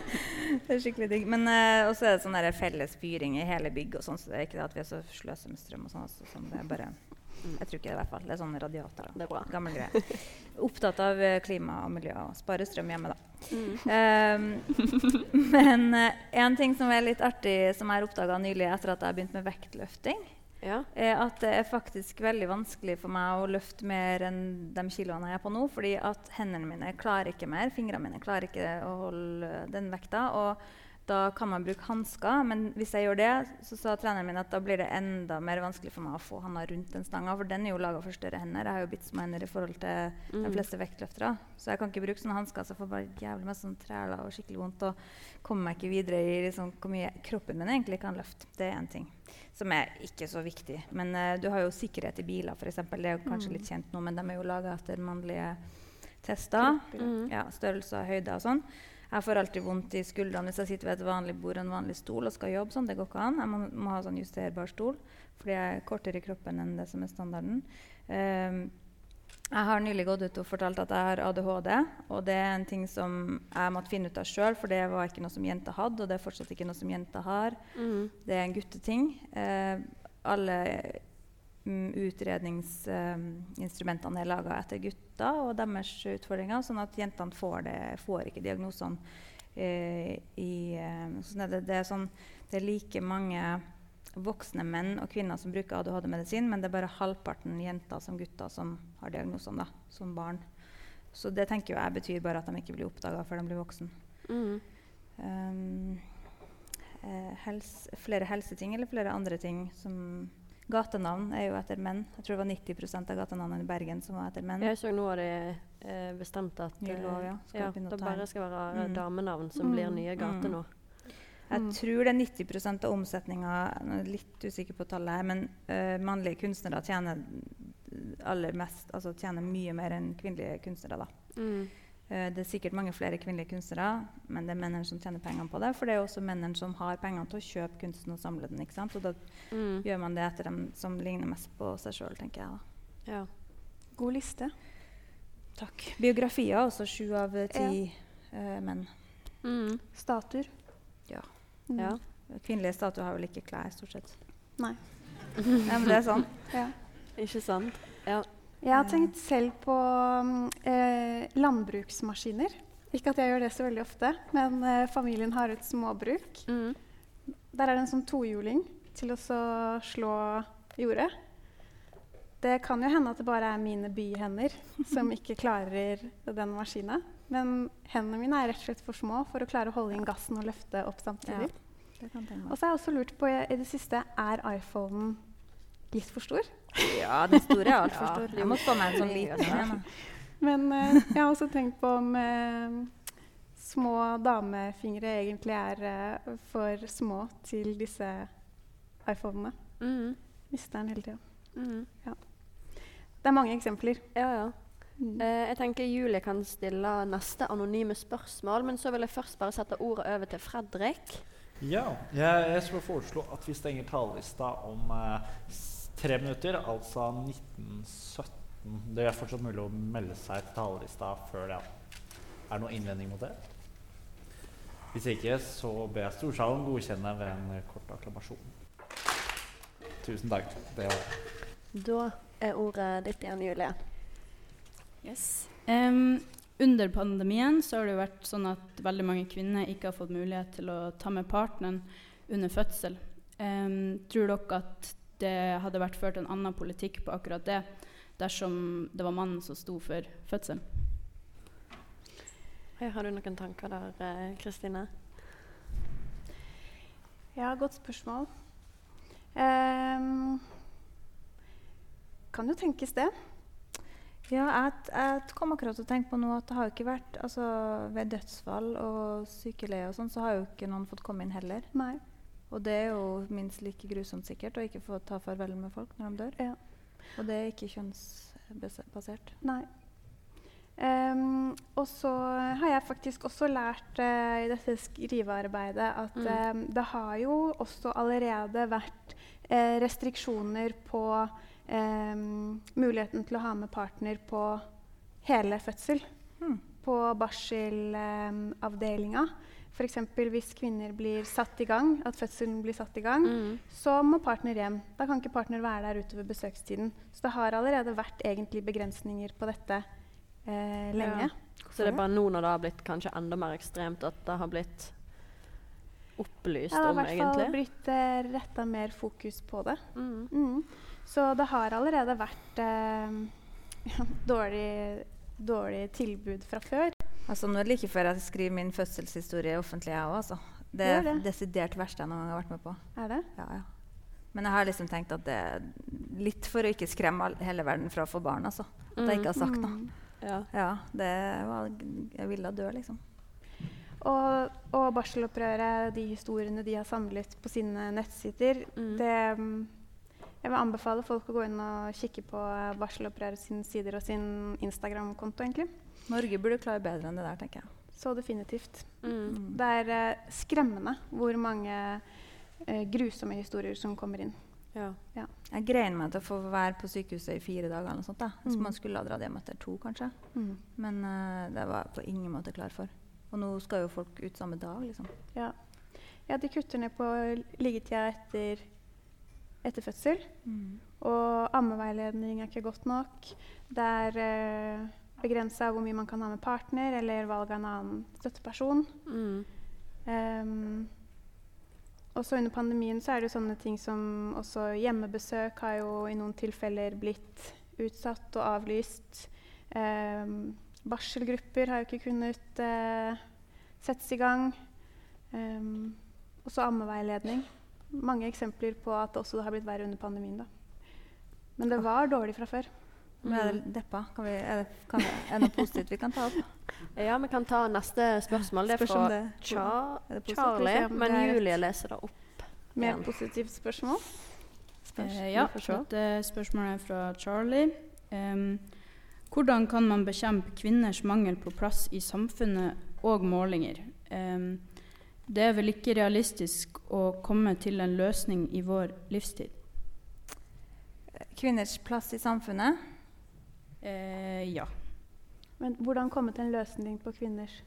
det er skikkelig digg. Men eh, også er det sånn felles fyring i hele bygget og sånn, så det er ikke det at vi er så sløse med strøm og sånn. Altså, sånn det er bare Jeg tror ikke det, i hvert fall. Det er sånn radiator. Det er bra. Gammel greie. Opptatt av eh, klima og miljø og spare strøm hjemme, da. Mm. Um, men eh, en ting som er litt artig, som jeg oppdaga nylig etter at jeg har begynt med vektløfting, Ja. er at det er faktisk veldig vanskelig for meg å løfte mer enn de kiloene jeg er på nå. fordi at hendene mine klarer ikke mer. Fingrene mine klarer ikke å holde den vekta. Og da kan man bruke hansker, men hvis jeg gjør det, så sa treneren min at da blir det enda mer vanskelig for meg å få handa rundt den stanga, for den er jo laga for større hender. Jeg har jo bitt små hender i forhold til de Mm. fleste vektløftere. Så jeg kan ikke bruke sånne hansker, så jeg får bare jævlig masse sånn træler og skikkelig vondt. Og kommer meg ikke videre i liksom, hvor mye kroppen min egentlig kan løfte. Det er en ting som er ikke så viktig. Men uh, du har jo sikkerhet i biler, f.eks. Det er jo kanskje litt kjent nå, men de er jo laga etter mannlige tester. Mm. Ja, størrelse og høyde og sånn. Jeg får alltid vondt i skuldrene hvis jeg sitter ved et vanlig bord og en vanlig stol og skal jobbe. sånn, Det går ikke an. Jeg må, må ha sånn justerbar stol, fordi jeg er kortere i kroppen enn det som er standarden. Um, jeg har nylig gått ut og fortalt at jeg har ADHD. Og det er en ting som jeg måtte finne ut av sjøl, for det var ikke noe som jenter hadde. Og det er fortsatt ikke noe som jenter har. Mm. Det er en gutteting. Eh, alle mm, utredningsinstrumentene er laga etter gutter og deres utfordringer, sånn at jentene får, det, får ikke diagnosene. Eh, i, eh, sånn det, det, er sånn, det er like mange voksne menn og kvinner som bruker ADHD-medisin, men det er bare halvparten jenter som gutter som har diagnosene da, som barn. Så det tenker jeg betyr bare at de ikke blir oppdaga før de blir voksen. Mm. Um, eh, hels, flere helseting eller flere andre ting som Gatenavn er jo etter menn. Jeg tror det var 90% av gatenavnene i Bergen som var etter menn. Jeg så nå har de eh, bestemt at Ny eh, lov, ja. Skal ja, det bare skal være Mm. damenavn som blir nye gater Mm. nå. Jeg tror det er 90 av omsetninga litt usikker på tallet her, men uh, mannlige kunstnere tjener aller mest, altså tjener mye mer enn kvinnelige kunstnere. da. Mm. Eh, det er sikkert mange flere kvinnelige kunstnere, men det er mennene som tjener pengene på det. For det er også mennene som har pengene til å kjøpe kunsten og samle den. ikke sant? Og da Mm. gjør man det etter dem som ligner mest på seg sjøl, tenker jeg. da. Ja. God liste. Takk. Biografier også sju av ti ti uh, menn. Mm. Statuer. Ja. Mm. ja. Kvinnelige statuer har vel ikke klær, stort sett. Nei. ja, men det er sånn. Ja. Ikke sant? Ja. Jeg har tenkt selv på eh, landbruksmaskiner. Ikke at jeg gjør det så veldig ofte, men eh, familien har et småbruk. Mm. Der er det en sånn tohjuling til å så slå jordet. Det kan jo hende at det bare er mine byhender som ikke klarer den maskina. Men hendene mine er rett og slett for små for å klare å holde inn gassen og løfte opp samtidig. Tenke Og så har jeg også lurt på i det siste er iPhonen litt for stor? Ja, den store er altfor Ja, stor. Jeg må få meg en sånn liten en. Men uh, jeg har også tenkt på om uh, små damefingre egentlig er uh, for små til disse iPhonene. Mm. Mister den hele tida. Mm. Det er mange eksempler. Ja, ja. Mm. Eh, jeg tenker Julie kan stille neste anonyme spørsmål, men så vil jeg først bare sette ordet over til Fredrik. Ja, jeg, jeg skal foreslå at vi stenger talerlista om eh, tre minutter, altså 1917. Det er fortsatt mulig å melde seg til talerlista før det. Er det noen innvending mot det? Hvis ikke, så ber jeg storsalen godkjenne ved en kort akklamasjon. Tusen takk. Det var det. Da er ordet ditt igjen, Julie. Yes. Um, under pandemien så har det jo vært sånn at veldig mange kvinner ikke har fått mulighet til å ta med partneren under fødsel. Um, tror dere at det hadde vært ført en annen politikk på akkurat det dersom det var mannen som sto for fødselen? Har du noen tanker der, eh, Kristine? Ja, godt spørsmål. Um, kan jo tenkes det. Ja, jeg, jeg kom akkurat til å tenke på noe at det har jo ikke vært altså, Ved dødsfall og sykeleie og sånn, så har jo ikke noen fått komme inn heller. Nei. Og det er jo minst like grusomt sikkert å ikke få ta farvel med folk når de dør. Ja. Og det er ikke kjønnsbasert. Nei. Um, og så har jeg faktisk også lært uh, i dette skrivearbeidet at Mm. um, det har jo også allerede vært uh, restriksjoner på um, muligheten til å ha med partner på hele fødsel. Mm. På barselavdelinga. F.eks. hvis kvinner blir satt i gang, at fødselen blir satt i gang, Mm. så må partner hjem. Da kan ikke partner være der utover besøkstiden. Så det har allerede vært egentlig begrensninger på dette eh, lenge. Så det er bare nå når det har blitt kanskje enda mer ekstremt, at det har blitt opplyst Ja, det har i hvert fall egentlig. blitt eh, retta mer fokus på det. Mm. Mm. Så det har allerede vært eh, dårlig, dårlig tilbud fra før. Altså, nå er det like før jeg skriver min fødselshistorie offentlig, jeg òg. Altså. Det er det. desidert verste jeg noen gang har vært med på. Er det? Ja, ja. Men jeg har liksom tenkt at det er litt for å ikke skremme hele verden fra å få barn. Altså. At jeg ikke har sagt noe. Mm. Ja. Ja, det var, jeg ville dø, liksom. Og, og barselopprøret, de historiene de har samlet på sine nettsider, Mm. det mm, Jeg vil anbefale folk å gå inn og kikke på Varselopprøret sine sider og sin Instagram-konto, egentlig. Norge burde klare bedre enn det der, tenker jeg. Så definitivt. Mm. Det er eh, skremmende hvor mange eh, grusomme historier som kommer inn. Ja. Jeg grein meg til å få være på sykehuset i fire dager. eller noe sånt, da. Så Mm. man skulle ha dratt hjem etter to, kanskje. Men uh, det var jeg på ingen måte klar for. Og nå skal jo folk ut samme dag, liksom. Ja. ja, de kutter ned på liggetida etter, etter fødsel. Og ammeveiledning er ikke godt nok. Det er eh, begrensa hvor mye man kan ha med partner, eller valg av en annen støtteperson. Mm. Um, også under pandemien så er det jo sånne ting som også hjemmebesøk har jo i noen tilfeller blitt utsatt og avlyst. Um, barselgrupper har jo ikke kunnet uh, settes i gang. Um, også ammeveiledning. Mange eksempler på at det også har blitt verre under pandemien. da. Men det var dårlig fra før. Men er det deppa? Kan vi, er, det, kan, er det noe positivt vi kan ta opp? ja, vi kan ta neste spørsmål. Det er fra det- Cha er det? Charlie, men Julie leser det opp. Mer igjen. positivt spørsmål. Spørs. Eh, ja, dette spørsmålet er fra Charlie. Um, hvordan kan man bekjempe kvinners mangel på plass i samfunnet og målinger? Em, det er vel ikke realistisk å komme til en løsning i vår livstid? Kvinners plass i samfunnet. Eh, ja. Men hvordan komme til en løsning på kvinners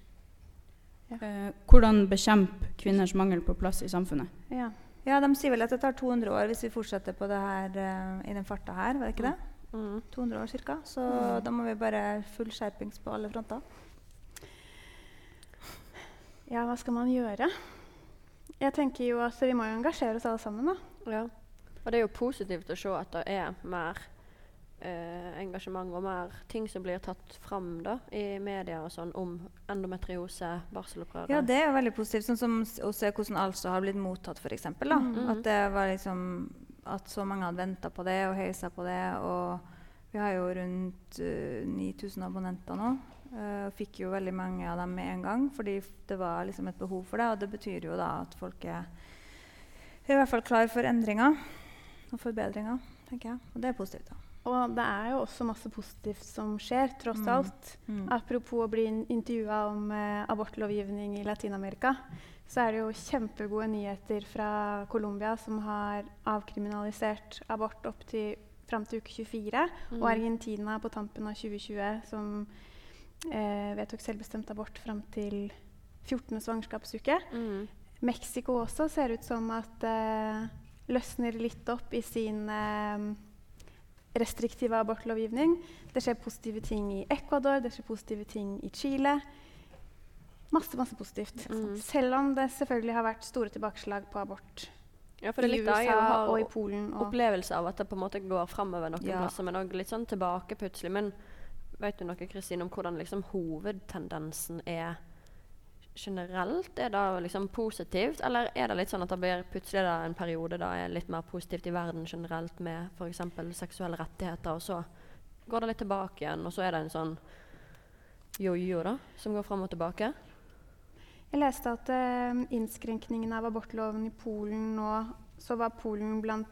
Eh, hvordan bekjempe kvinners mangel på plass i samfunnet? Ja. Ja, De sier vel at det tar 200 år hvis vi fortsetter på det her uh, i den farta her. var det ikke det? Mm. 200 år ca. Så da må vi bare full skjerpings på alle fronter. Ja, hva skal man gjøre? Jeg tenker jo at Vi må jo engasjere oss alle sammen. da. Ja. Og det er jo positivt å se at det er mer eh, engasjement og mer ting som blir tatt fram da, i media og sånn om endometriose, barselopprøret. Ja, det er jo veldig positivt. Sånn som å se hvordan altså har blitt mottatt, f.eks. Mm. At det var liksom At så mange hadde venta på det og heisa på det. Og vi har jo rundt uh, 9000 abonnenter nå. Og fikk jo veldig mange av dem med en gang fordi det var liksom et behov for det. Og det betyr jo da at folk er i hvert fall klar for endringer og forbedringer, tenker jeg. Og det er positivt. da. Og det er jo også masse positivt som skjer, tross Mm. alt. Mm. Apropos å bli intervjua om eh, abortlovgivning i Latin-Amerika, så er det jo kjempegode nyheter fra Colombia, som har avkriminalisert abort opp til fram til uke 24. Mm. Og Argentina på tampen av 2020, som eh, vedtok selvbestemt abort fram til 14. svangerskapsuke. Mm. Mexico også ser ut som at eh, løsner litt opp i sin eh, restriktive abortlovgivning. Det skjer positive ting i Ecuador, det skjer positive ting i Chile. Masse, masse positivt. Mm. Selv om det selvfølgelig har vært store tilbakeslag på abort Ja, for det i USA jeg har og i Polen. Og, opplevelse av at det på en måte går framover noen Ja. plasser, men òg litt sånn tilbake plutselig. Men vet du noe, Kristine, om hvordan liksom hovedtendensen er generelt? Er det liksom positivt, eller er det litt sånn at det blir plutselig da en periode da er litt mer positivt i verden generelt med f.eks. seksuelle rettigheter, og så går det litt tilbake igjen, og så er det en sånn jojo da, som går fram og tilbake? Jeg leste at uh, innskrenkningen av abortloven i Polen nå Så var Polen blant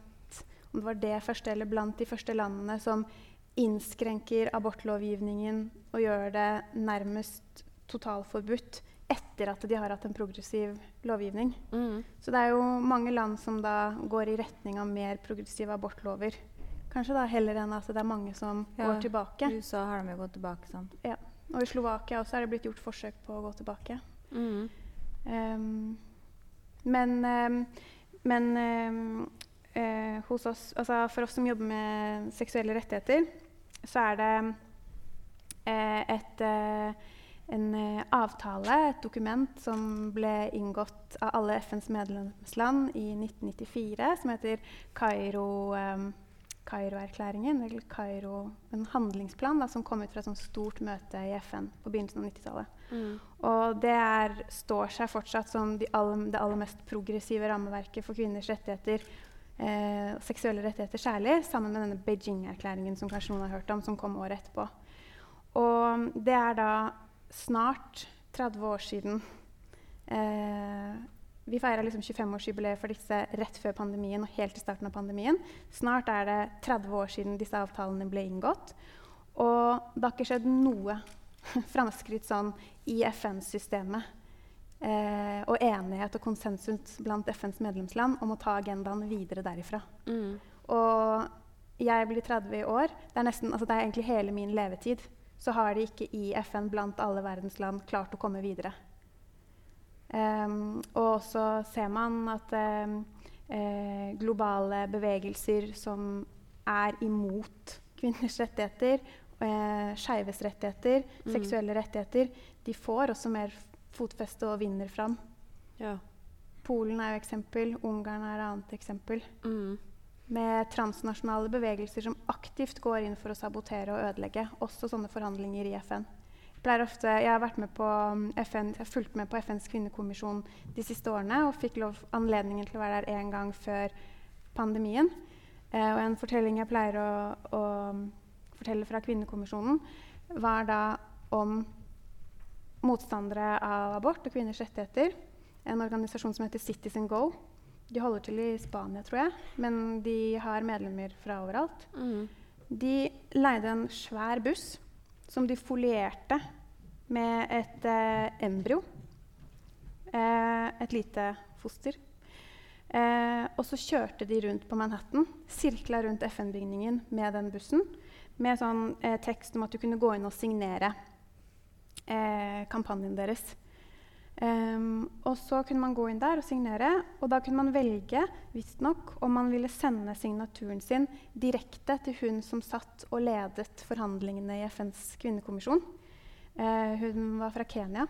om det var det første eller blant de første landene som innskrenker abortlovgivningen og gjør det nærmest totalforbudt etter at de har hatt en progressiv lovgivning. Mm. Så det er jo mange land som da går i retning av mer progressive abortlover. Kanskje da heller enn at det er mange som Ja. går tilbake. I USA har de jo gått tilbake. sant? Og i Slovakia også er det blitt gjort forsøk på å gå tilbake. Mm. Um, men um, men um, uh, hos oss, altså for oss som jobber med seksuelle rettigheter, så er det eh, et, eh, en eh, avtale, et dokument, som ble inngått av alle FNs medlemsland i 1994, som heter Kairo, Kairo-erklæringen, eller Kairo, en handlingsplan da, som kom ut fra et stort møte i FN på begynnelsen av 90-tallet. Mm. Og det er, står seg fortsatt som de all, det aller mest progressive rammeverket for kvinners rettigheter. Eh, seksuelle rettigheter særlig, sammen med denne Beijing-erklæringen som kanskje noen har hørt om, som kom året etterpå. Og det er da snart 30 år siden eh, Vi feira liksom 25-årsjubileet for disse rett før pandemien og helt i starten av pandemien. Snart er det 30 år siden disse avtalene ble inngått. Og det har ikke skjedd noe framskritt sånn i FN-systemet. Eh, og enighet og konsensus blant FNs medlemsland om å ta agendaen videre derifra. Mm. Og jeg blir 30 i år. Det er, nesten, altså det er egentlig hele min levetid. Så har de ikke i FN blant alle verdens land klart å komme videre. Um, og så ser man at um, eh, globale bevegelser som er imot kvinners rettigheter, eh, skeives rettigheter, Mm. seksuelle rettigheter, de får også mer fotfeste og vinner fram. Ja. Polen er jo eksempel, Ungarn er et annet eksempel. Mm. Med transnasjonale bevegelser som aktivt går inn for å sabotere og ødelegge. Også sånne forhandlinger i FN. Jeg, ofte, jeg har vært med på um, FN, fulgt med på FNs kvinnekommisjon de siste årene og fikk lov, anledningen til å være der én gang før pandemien. Eh, og en fortelling jeg pleier å, å fortelle fra kvinnekommisjonen, var da om motstandere av abort og kvinners rettigheter. En organisasjon som heter Citizen Go. De holder til i Spania, tror jeg, men de har medlemmer fra overalt. Mm. De leide en svær buss som de folierte med et eh, embryo. Eh, et lite foster. Eh, og så kjørte de rundt på Manhattan, sirkla rundt FN-bygningen med den bussen, med sånn eh, tekst om at du kunne gå inn og signere eh, kampanjen deres. Um, og så kunne man gå inn der og signere, og da kunne man velge visstnok om man ville sende signaturen sin direkte til hun som satt og ledet forhandlingene i FNs kvinnekommisjon. Uh, hun var fra Kenya.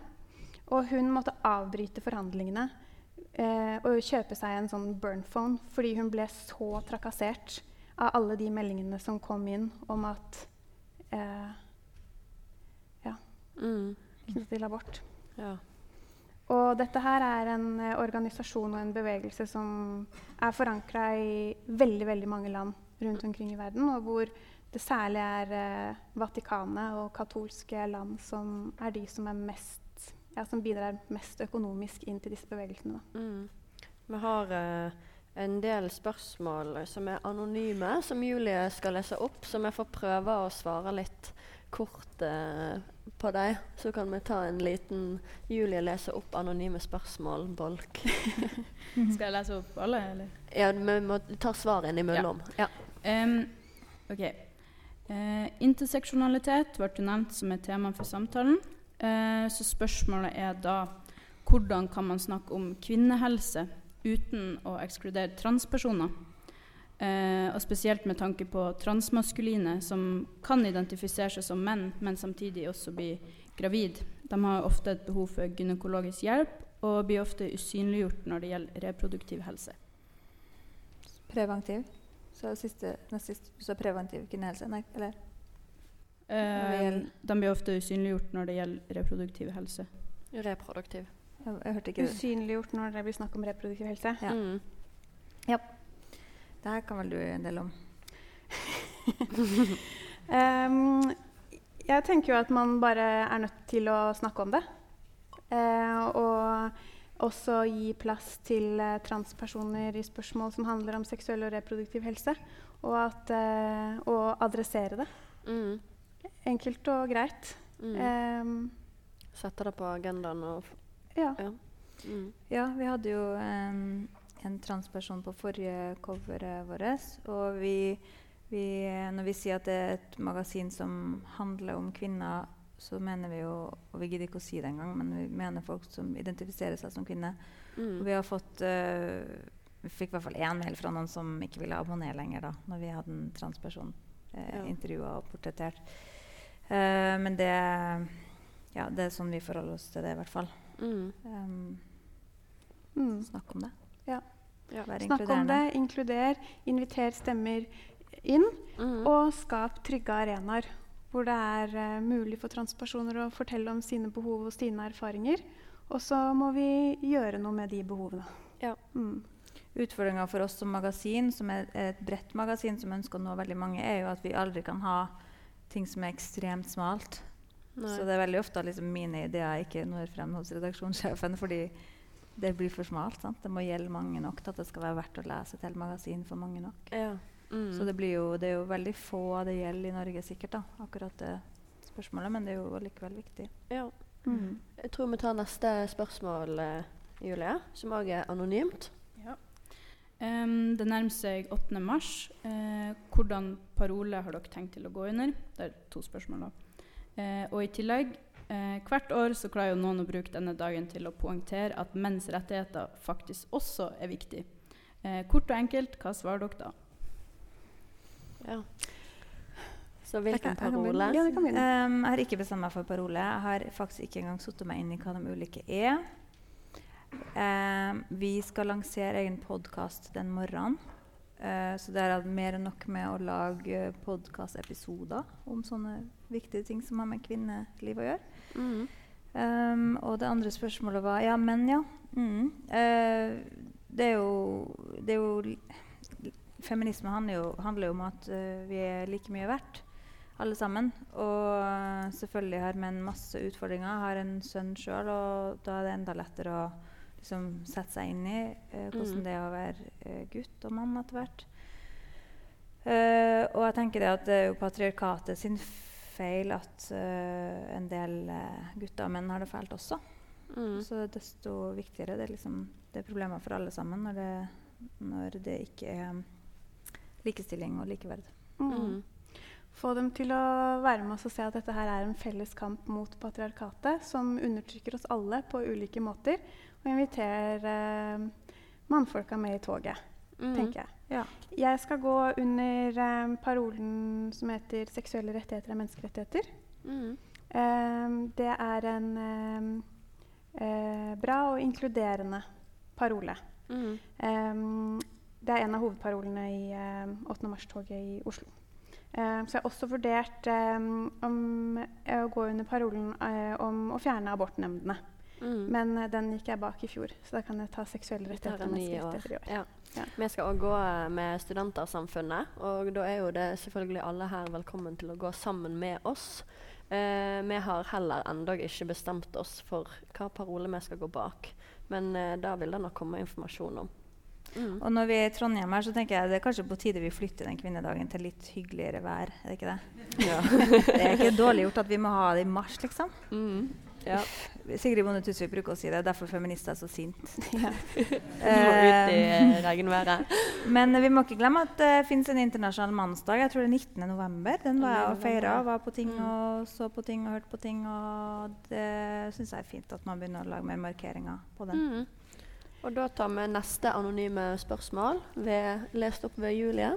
Og hun måtte avbryte forhandlingene uh, og kjøpe seg en sånn burn-phone fordi hun ble så trakassert av alle de meldingene som kom inn om at eh, Mm. knyttet til abort. Ja. Og dette her er en eh, organisasjon og en bevegelse som er forankra i veldig veldig mange land rundt omkring i verden, og hvor det særlig er eh, Vatikanet og katolske land som er de som, er mest, ja, som bidrar mest økonomisk inn til disse bevegelsene. Mm. Vi har eh, en del spørsmål som er anonyme, som Julie skal lese opp. Så vi får prøve å svare litt kort eh, på deg, Så kan vi ta en liten Julie leser opp anonyme spørsmål-bolk. Skal jeg lese opp alle, eller? Ja, vi må ta svar innimellom. Ja. Em, ok. Uh, interseksjonalitet ble nevnt som et tema for samtalen. Uh, så spørsmålet er da hvordan kan man snakke om kvinnehelse uten å ekskludere transpersoner? Eh, og spesielt med tanke på transmaskuline som kan identifisere seg som menn, men samtidig også bli gravid. De har ofte et behov for gynekologisk hjelp og blir ofte usynliggjort når det gjelder reproduktiv helse. Preventiv. Så siste, nest siste, så preventiv kvinnehelse? Nei, eller? Eh, de blir ofte usynliggjort når det gjelder reproduktiv helse. Reproduktiv. Jeg, jeg hørte ikke det. Usynliggjort når det blir snakk om reproduktiv helse. Ja. Mm. Det her kan vel du en del om? um, jeg tenker jo at man bare er nødt til å snakke om det. Uh, og også gi plass til uh, transpersoner i spørsmål som handler om seksuell og reproduktiv helse. Og, at, uh, og adressere det. Mm. Enkelt og greit. Mm. Um, Sette det på agendaen og ja. Ja. Mm. Ja, vi hadde jo em, en transperson på forrige coveret vårt. Og vi, vi, når vi sier at det er et magasin som handler om kvinner, så mener vi jo Og vi gidder ikke å si det engang, men vi mener folk som identifiserer seg som kvinner. Og Mm. vi har fått uh, Vi fikk i hvert fall én mail fra noen som ikke ville abonnere lenger, da, når vi hadde en transperson eh, Ja. intervjua og portrettert. Uh, men det ja, det er sånn vi forholder oss til det, i hvert fall. Mm. Um, Mm. snakk om det. Ja. Ja. Snakk om det, inkluder, inviter stemmer inn, Mm. og skap trygge arenaer hvor det er uh, mulig for transpersoner å fortelle om sine behov og sine erfaringer. Og så må vi gjøre noe med de behovene. Ja. Mm. Utfordringa for oss som magasin, som er et bredt magasin som ønsker å nå veldig mange, er jo at vi aldri kan ha ting som er ekstremt smalt. Nei. Så det er veldig ofte at liksom mine ideer ikke når frem hos redaksjonssjefen fordi det blir for smalt. Sant? Det må gjelde mange nok til at det skal være verdt å lese et helt magasin for mange nok. Ja. Mm. Så det, blir jo, det er jo veldig få det gjelder i Norge, sikkert, da, akkurat det spørsmålet, men det er jo likevel viktig. ja. Mm. Jeg tror vi tar neste spørsmål, eh, Julie, som òg er anonymt. Em, det nærmer seg 8. mars. Eh, hvordan parole har dere tenkt til å gå under? Det er to spørsmål. da. Eh, og i tillegg, eh, hvert år så klarer jo noen å bruke denne dagen til å poengtere at menns rettigheter faktisk også er viktig. Eh, kort og enkelt, hva svarer dere da? Ja. Så hvilken kan- jeg parole? begynne. Ja. Um, jeg har ikke bestemt meg for parole. Jeg har faktisk ikke engang satt meg inn i hva de ulike er. Um, vi skal lansere egen podkast den morgenen. Uh, så det er mer enn nok med å lage podkastepisoder om sånne viktige ting som har med kvinneliv å gjøre. Mm. Um, og det andre spørsmålet var Ja, men, ja. Mm. Uh, det er jo, det er jo Feminisme handler jo, handler jo om at uh, vi er like mye verdt, alle sammen. Og eh, selvfølgelig har menn masse utfordringer. Jeg har en sønn sjøl, og da er det enda lettere å liksom, sette seg inn i uh, hvordan Mm. det er å være eh, gutt og mann etter hvert. Eh, og jeg tenker det at det er jo patriarkatet sin feil at uh, en del uh, gutter og menn har det fælt også. Mm. Så desto viktigere. Det er, liksom, det er problemer for alle sammen når det, når det ikke er likestilling og likeverd. Mm. Mm. Få dem til å være med oss og se at dette her er en felles kamp mot patriarkatet, som undertrykker oss alle på ulike måter. Og inviter eh, mannfolka med i toget, Mm. tenker jeg. Ja. Jeg skal gå under um, parolen som heter 'seksuelle rettigheter er menneskerettigheter'. Mm. Um, det er en um, uh, bra og inkluderende parole. Mm. Det er en av hovedparolene i um, 8. mars-toget i Oslo. Så jeg har også vurdert om å gå under parolen uh, om å fjerne abortnemndene. Mm. Men uh, den gikk jeg bak i fjor, så da kan jeg ta seksuelle rettigheter og menneskerettigheter i år. Ja. Ja. Vi skal òg gå eh, med Studentersamfunnet, og da er jo det selvfølgelig alle her velkommen til å gå sammen med oss. Eh, vi har heller ennå ikke bestemt oss for hva parole vi skal gå bak, men eh, da vil det nok komme informasjon om. Mm. Og når vi er i Trondheim her, så tenker jeg det er kanskje på tide vi flytter den kvinnedagen til litt hyggeligere vær. Er det ikke det? Ja. Det er ikke dårlig gjort at vi må ha det i mars, liksom. Mm. Ja. Sigrid Bonde Tusvik bruker å si det. Derfor feminister er så sint. Ja. Ut i eh, regnværet. Men vi må ikke glemme at det finnes en internasjonal mannsdag. Jeg tror det er 19. november. Den var jeg og feira. Var på ting Mm. og så på ting og hørte på ting. Og det syns jeg er fint at man begynner å lage mer markeringer på den. Mm. Og da tar vi neste anonyme spørsmål, ved, lest opp ved Julie.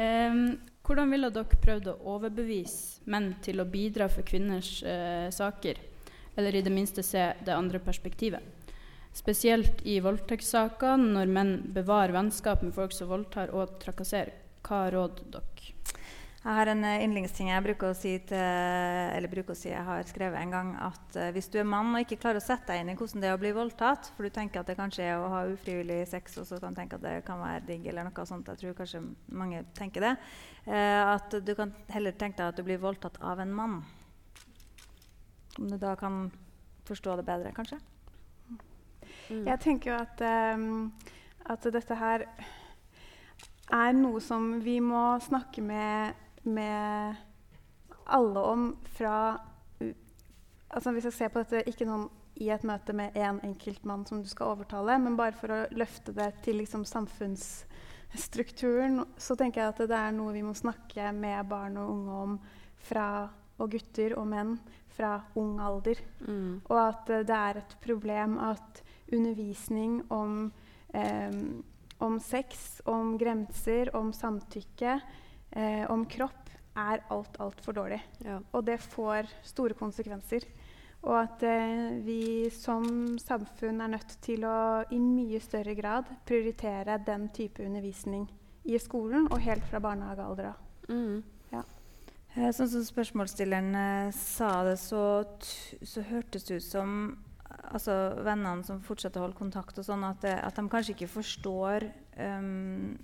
Em, hvordan ville dere prøvd å overbevise menn til å bidra for kvinners eh, saker? Eller i det minste se det andre perspektivet? Spesielt i voldtektssaker, når menn bevarer vennskap med folk som voldtar og trakasserer. Hva råder dere? Jeg har en eh, yndlingsting jeg bruker å si til Eller bruker å si jeg har skrevet en gang at eh, hvis du er mann og ikke klarer å sette deg inn i hvordan det er å bli voldtatt, for du tenker at det kanskje er å ha ufrivillig sex, og så kan du tenke at det kan være digg, eller noe sånt, jeg tror kanskje mange tenker det, eh, at du kan heller tenke deg at du blir voldtatt av en mann. Om du da kan forstå det bedre, kanskje? Mm. Jeg tenker jo at, um, at dette her er noe som vi må snakke med, med alle om fra altså Hvis jeg ser på dette ikke noen i et møte med én en enkeltmann som du skal overtale, men bare for å løfte det til liksom samfunnsstrukturen, så tenker jeg at det er noe vi må snakke med barn og unge om fra, og gutter og menn fra ung alder. Mm. Og at det er et problem at undervisning om, eh, om sex, om grenser, om samtykke, eh, om kropp er alt, altfor dårlig. Ja. Og det får store konsekvenser. Og at eh, vi som samfunn er nødt til å i mye større grad prioritere den type undervisning i skolen og helt fra barnehagealder av. Mm. Eh, Sånn som spørsmålsstilleren eh, sa det, så, t så hørtes det ut som altså, vennene som fortsetter å holde kontakt, og sånn, at, at de kanskje ikke forstår ehm,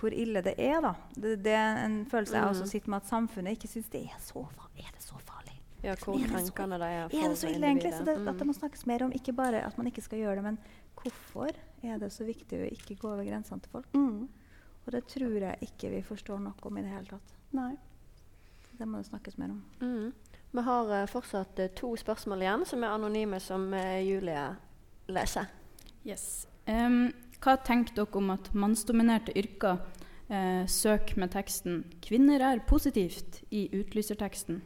hvor ille det er. da. Det, det er en følelse jeg også Mhm. sitter med, at samfunnet ikke syns det er så farlig. Er det så farlig? ja, hvor Er det så- det er Er det så ille, egentlig? Så det, at det må snakkes mer om ikke bare at man ikke skal gjøre det, men hvorfor er det så viktig å ikke gå over grensene til folk? Mm. Og det tror jeg ikke vi forstår nok om i det hele tatt. Nei. Det må det snakkes mer om. Mm. Vi har uh, fortsatt uh, to spørsmål igjen, som er anonyme, som uh, Julie leser. Yes. Em, hva tenker dere om at mannsdominerte yrker eh, søker med teksten 'Kvinner er positivt' i utlyserteksten?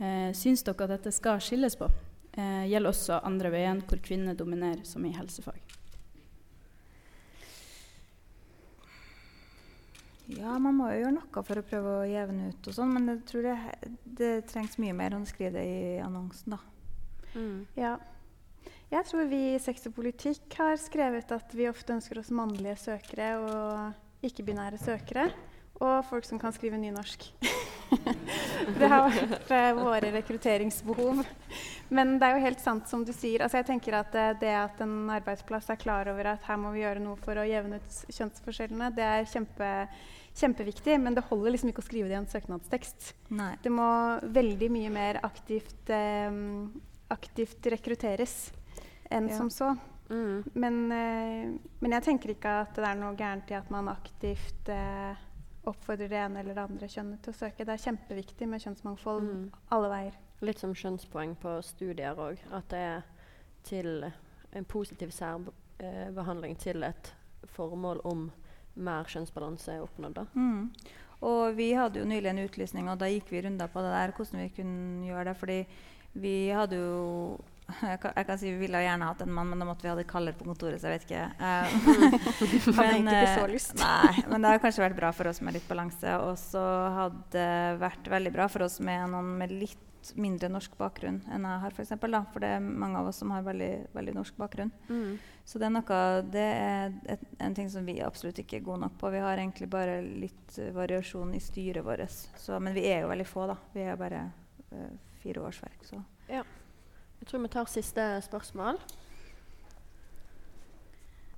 Eh, syns dere at dette skal skilles på? Eh, gjelder også andre veien, hvor kvinner dominerer, som i helsefag. Ja, man må jo gjøre noe for å prøve å jevne ut og sånn, men jeg tror det, det trengs mye mer enn å skrive det i annonsen, da. Mm. Ja. Jeg tror vi i Sex og politikk har skrevet at vi ofte ønsker oss mannlige søkere og ikke-binære søkere. Og folk som kan skrive nynorsk. det har vært eh, våre rekrutteringsbehov. Men det er jo helt sant som du sier. Altså, jeg tenker at eh, Det at en arbeidsplass er klar over at her må vi gjøre noe for å jevne ut kjønnsforskjellene, det er kjempe, kjempeviktig. Men det holder liksom ikke å skrive det i en søknadstekst. Nei. Det må veldig mye mer aktivt, eh, aktivt rekrutteres enn Ja. som så. Mm. Men, eh, men jeg tenker ikke at det er noe gærent i at man aktivt eh, oppfordrer det ene eller det andre kjønnet til å søke. Det er kjempeviktig med kjønnsmangfold Mm. alle veier. Litt som kjønnspoeng på studier òg. At det er til en positiv særbehandling til et formål om mer kjønnsbalanse er oppnådd. da. Mm. Og vi hadde jo nylig en utlysning, og da gikk vi runder på det der, hvordan vi kunne gjøre det. Fordi vi hadde jo jeg kan, jeg kan si Vi ville gjerne hatt en mann, men da måtte vi ha det kaldere på kontoret. så jeg vet ikke. Eh, men, ikke så eh, lyst. Nei, men det har kanskje vært bra for oss med litt balanse. Og så hadde det vært veldig bra for oss med noen med litt mindre norsk bakgrunn enn jeg har, for, eksempel, da. for det er mange av oss som har veldig, veldig norsk bakgrunn. Mm. Så det er noe Det er et, en ting som vi absolutt ikke er gode nok på. Vi har egentlig bare litt variasjon i styret vårt. Så, men vi er jo veldig få, da. Vi er bare eh, fire årsverk, så Jeg tror vi tar siste spørsmål.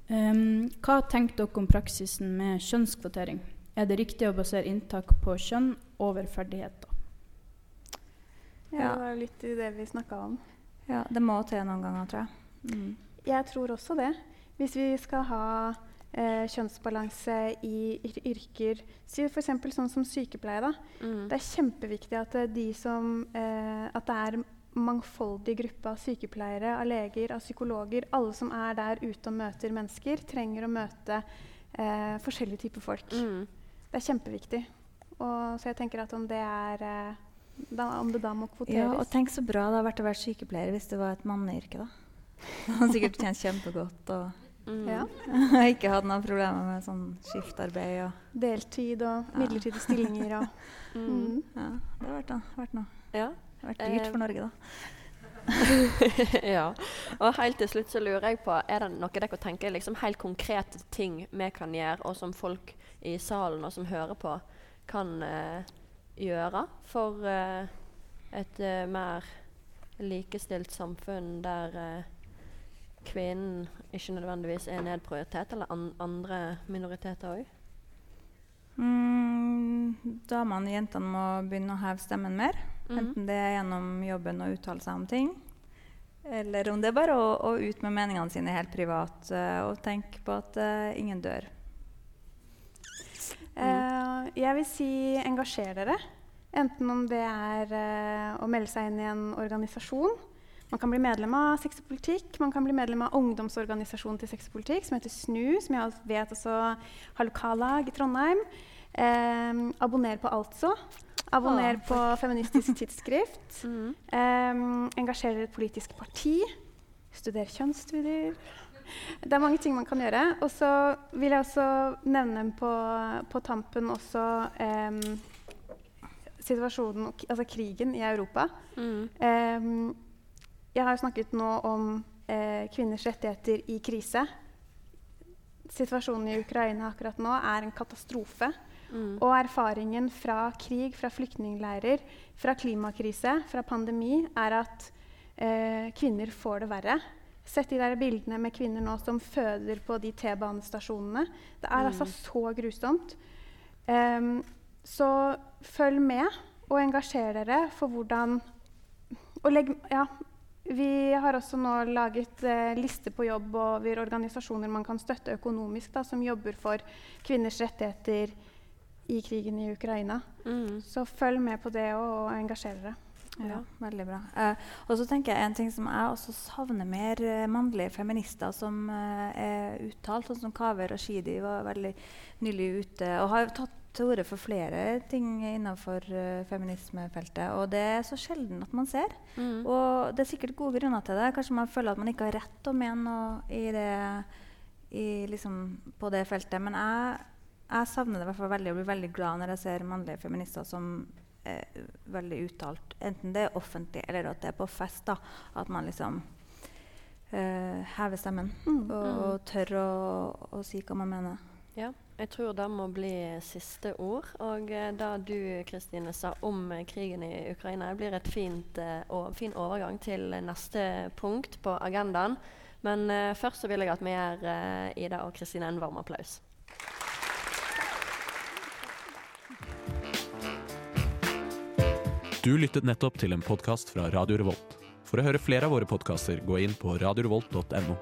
Um, hva tenker dere om praksisen med kjønnskvotering? Er det riktig å basere inntak på kjønn over ferdigheter? Ja. Det var litt i det vi snakka om. ja, det må til noen ganger, tror jeg. Mm. Jeg tror også det. Hvis vi skal ha eh, kjønnsbalanse i yrker, si f.eks. sånn som sykepleie, da. Mm. Det er kjempeviktig at det, er de som, eh, at det er mangfoldig gruppe av sykepleiere, av leger, av psykologer. Alle som er der ute og møter mennesker, trenger å møte eh, forskjellige typer folk. Mm. Det er kjempeviktig. Og, så jeg tenker at om det er eh, da, Om det da må Ja, og tenk så bra det hadde vært å være sykepleier hvis det var et manneyrke, da. Det hadde sikkert tjent kjempegodt og Mm. Ja. ikke hatt noen problemer med sånn skiftarbeid og Deltid og Ja. midlertidige stillinger og Mm. mm. Ja, det har vært, vært noe. Ja. Det har vært dyrt Eh, for Norge, da. ja. Og helt til slutt så lurer jeg på, er det noe dere tenker liksom helt konkrete ting vi kan gjøre, og som folk i salen og som hører på, kan uh, gjøre for uh, et uh, mer likestilt samfunn der eh, kvinnen ikke nødvendigvis er nedprioritert, eller an andre minoriteter òg? Mm, damene og jentene må begynne å heve stemmen mer. Mhm. Enten det er gjennom jobben å uttale seg om ting, eller om det er bare å, å ut med meningene sine helt privat uh, og tenke på at uh, ingen dør. Eh, jeg vil si engasjer dere. Enten om det er å melde seg inn i en organisasjon. Man kan bli medlem av Sex og politikk. Man kan bli medlem av ungdomsorganisasjonen til Sex og politikk, som heter SNU, som jeg vet også har lokallag i Trondheim. Abonner på Altså. Abonner Å, på Feministisk tidsskrift. Mm. um, engasjer dere i et politisk parti. Studer kjønnsstudier. Det er mange ting man kan gjøre. Og så vil jeg også nevne på, på tampen også um, situasjonen, altså krigen i Europa. Mm. Um, jeg har snakket nå om eh, kvinners rettigheter i krise. Situasjonen i Ukraina akkurat nå er en katastrofe. Mm. Og erfaringen fra krig, fra flyktningleirer, fra klimakrise, fra pandemi, er at eh, kvinner får det verre. Sett de der bildene med kvinner nå som føder på de T-banestasjonene. Det er altså så grusomt. Um, så følg med og engasjer dere for hvordan og legg, ja, Vi har også nå laget eh, liste på jobb over organisasjoner man kan støtte økonomisk, da, som jobber for kvinners rettigheter i krigen i Ukraina. Mm. Så følg med på det og, og engasjer dere. Ja, veldig bra. Eh, og så tenker jeg En ting som jeg også savner mer eh, mannlige feminister som eh, er uttalt, sånn som Kaveh Rashidi var veldig nylig ute og har tatt til orde for flere ting innenfor uh, feminismefeltet. Og det er så sjelden at man ser. Mm. Og det er sikkert gode grunner til det. Kanskje man føler at man ikke har rett til å mene noe i det, i, liksom, på det feltet. Men jeg, jeg savner det i hvert fall veldig og blir veldig glad når jeg ser mannlige feminister som er veldig uttalt. Enten det er offentlig eller at det er på fest. da, At man liksom uh, hever stemmen og, og tør å, å si hva man mener. Ja, jeg tror det må bli siste ord. Og eh, det du Kristine, sa om eh, krigen i Ukraina, blir et fint, og, fin overgang til neste punkt på agendaen. Men eh, først så vil jeg at vi gir eh, Ida og Kristine en varm applaus. Du lyttet nettopp til en podkast fra Radio Revolt. For å høre flere av våre podkaster, gå inn på radiorevolt.no.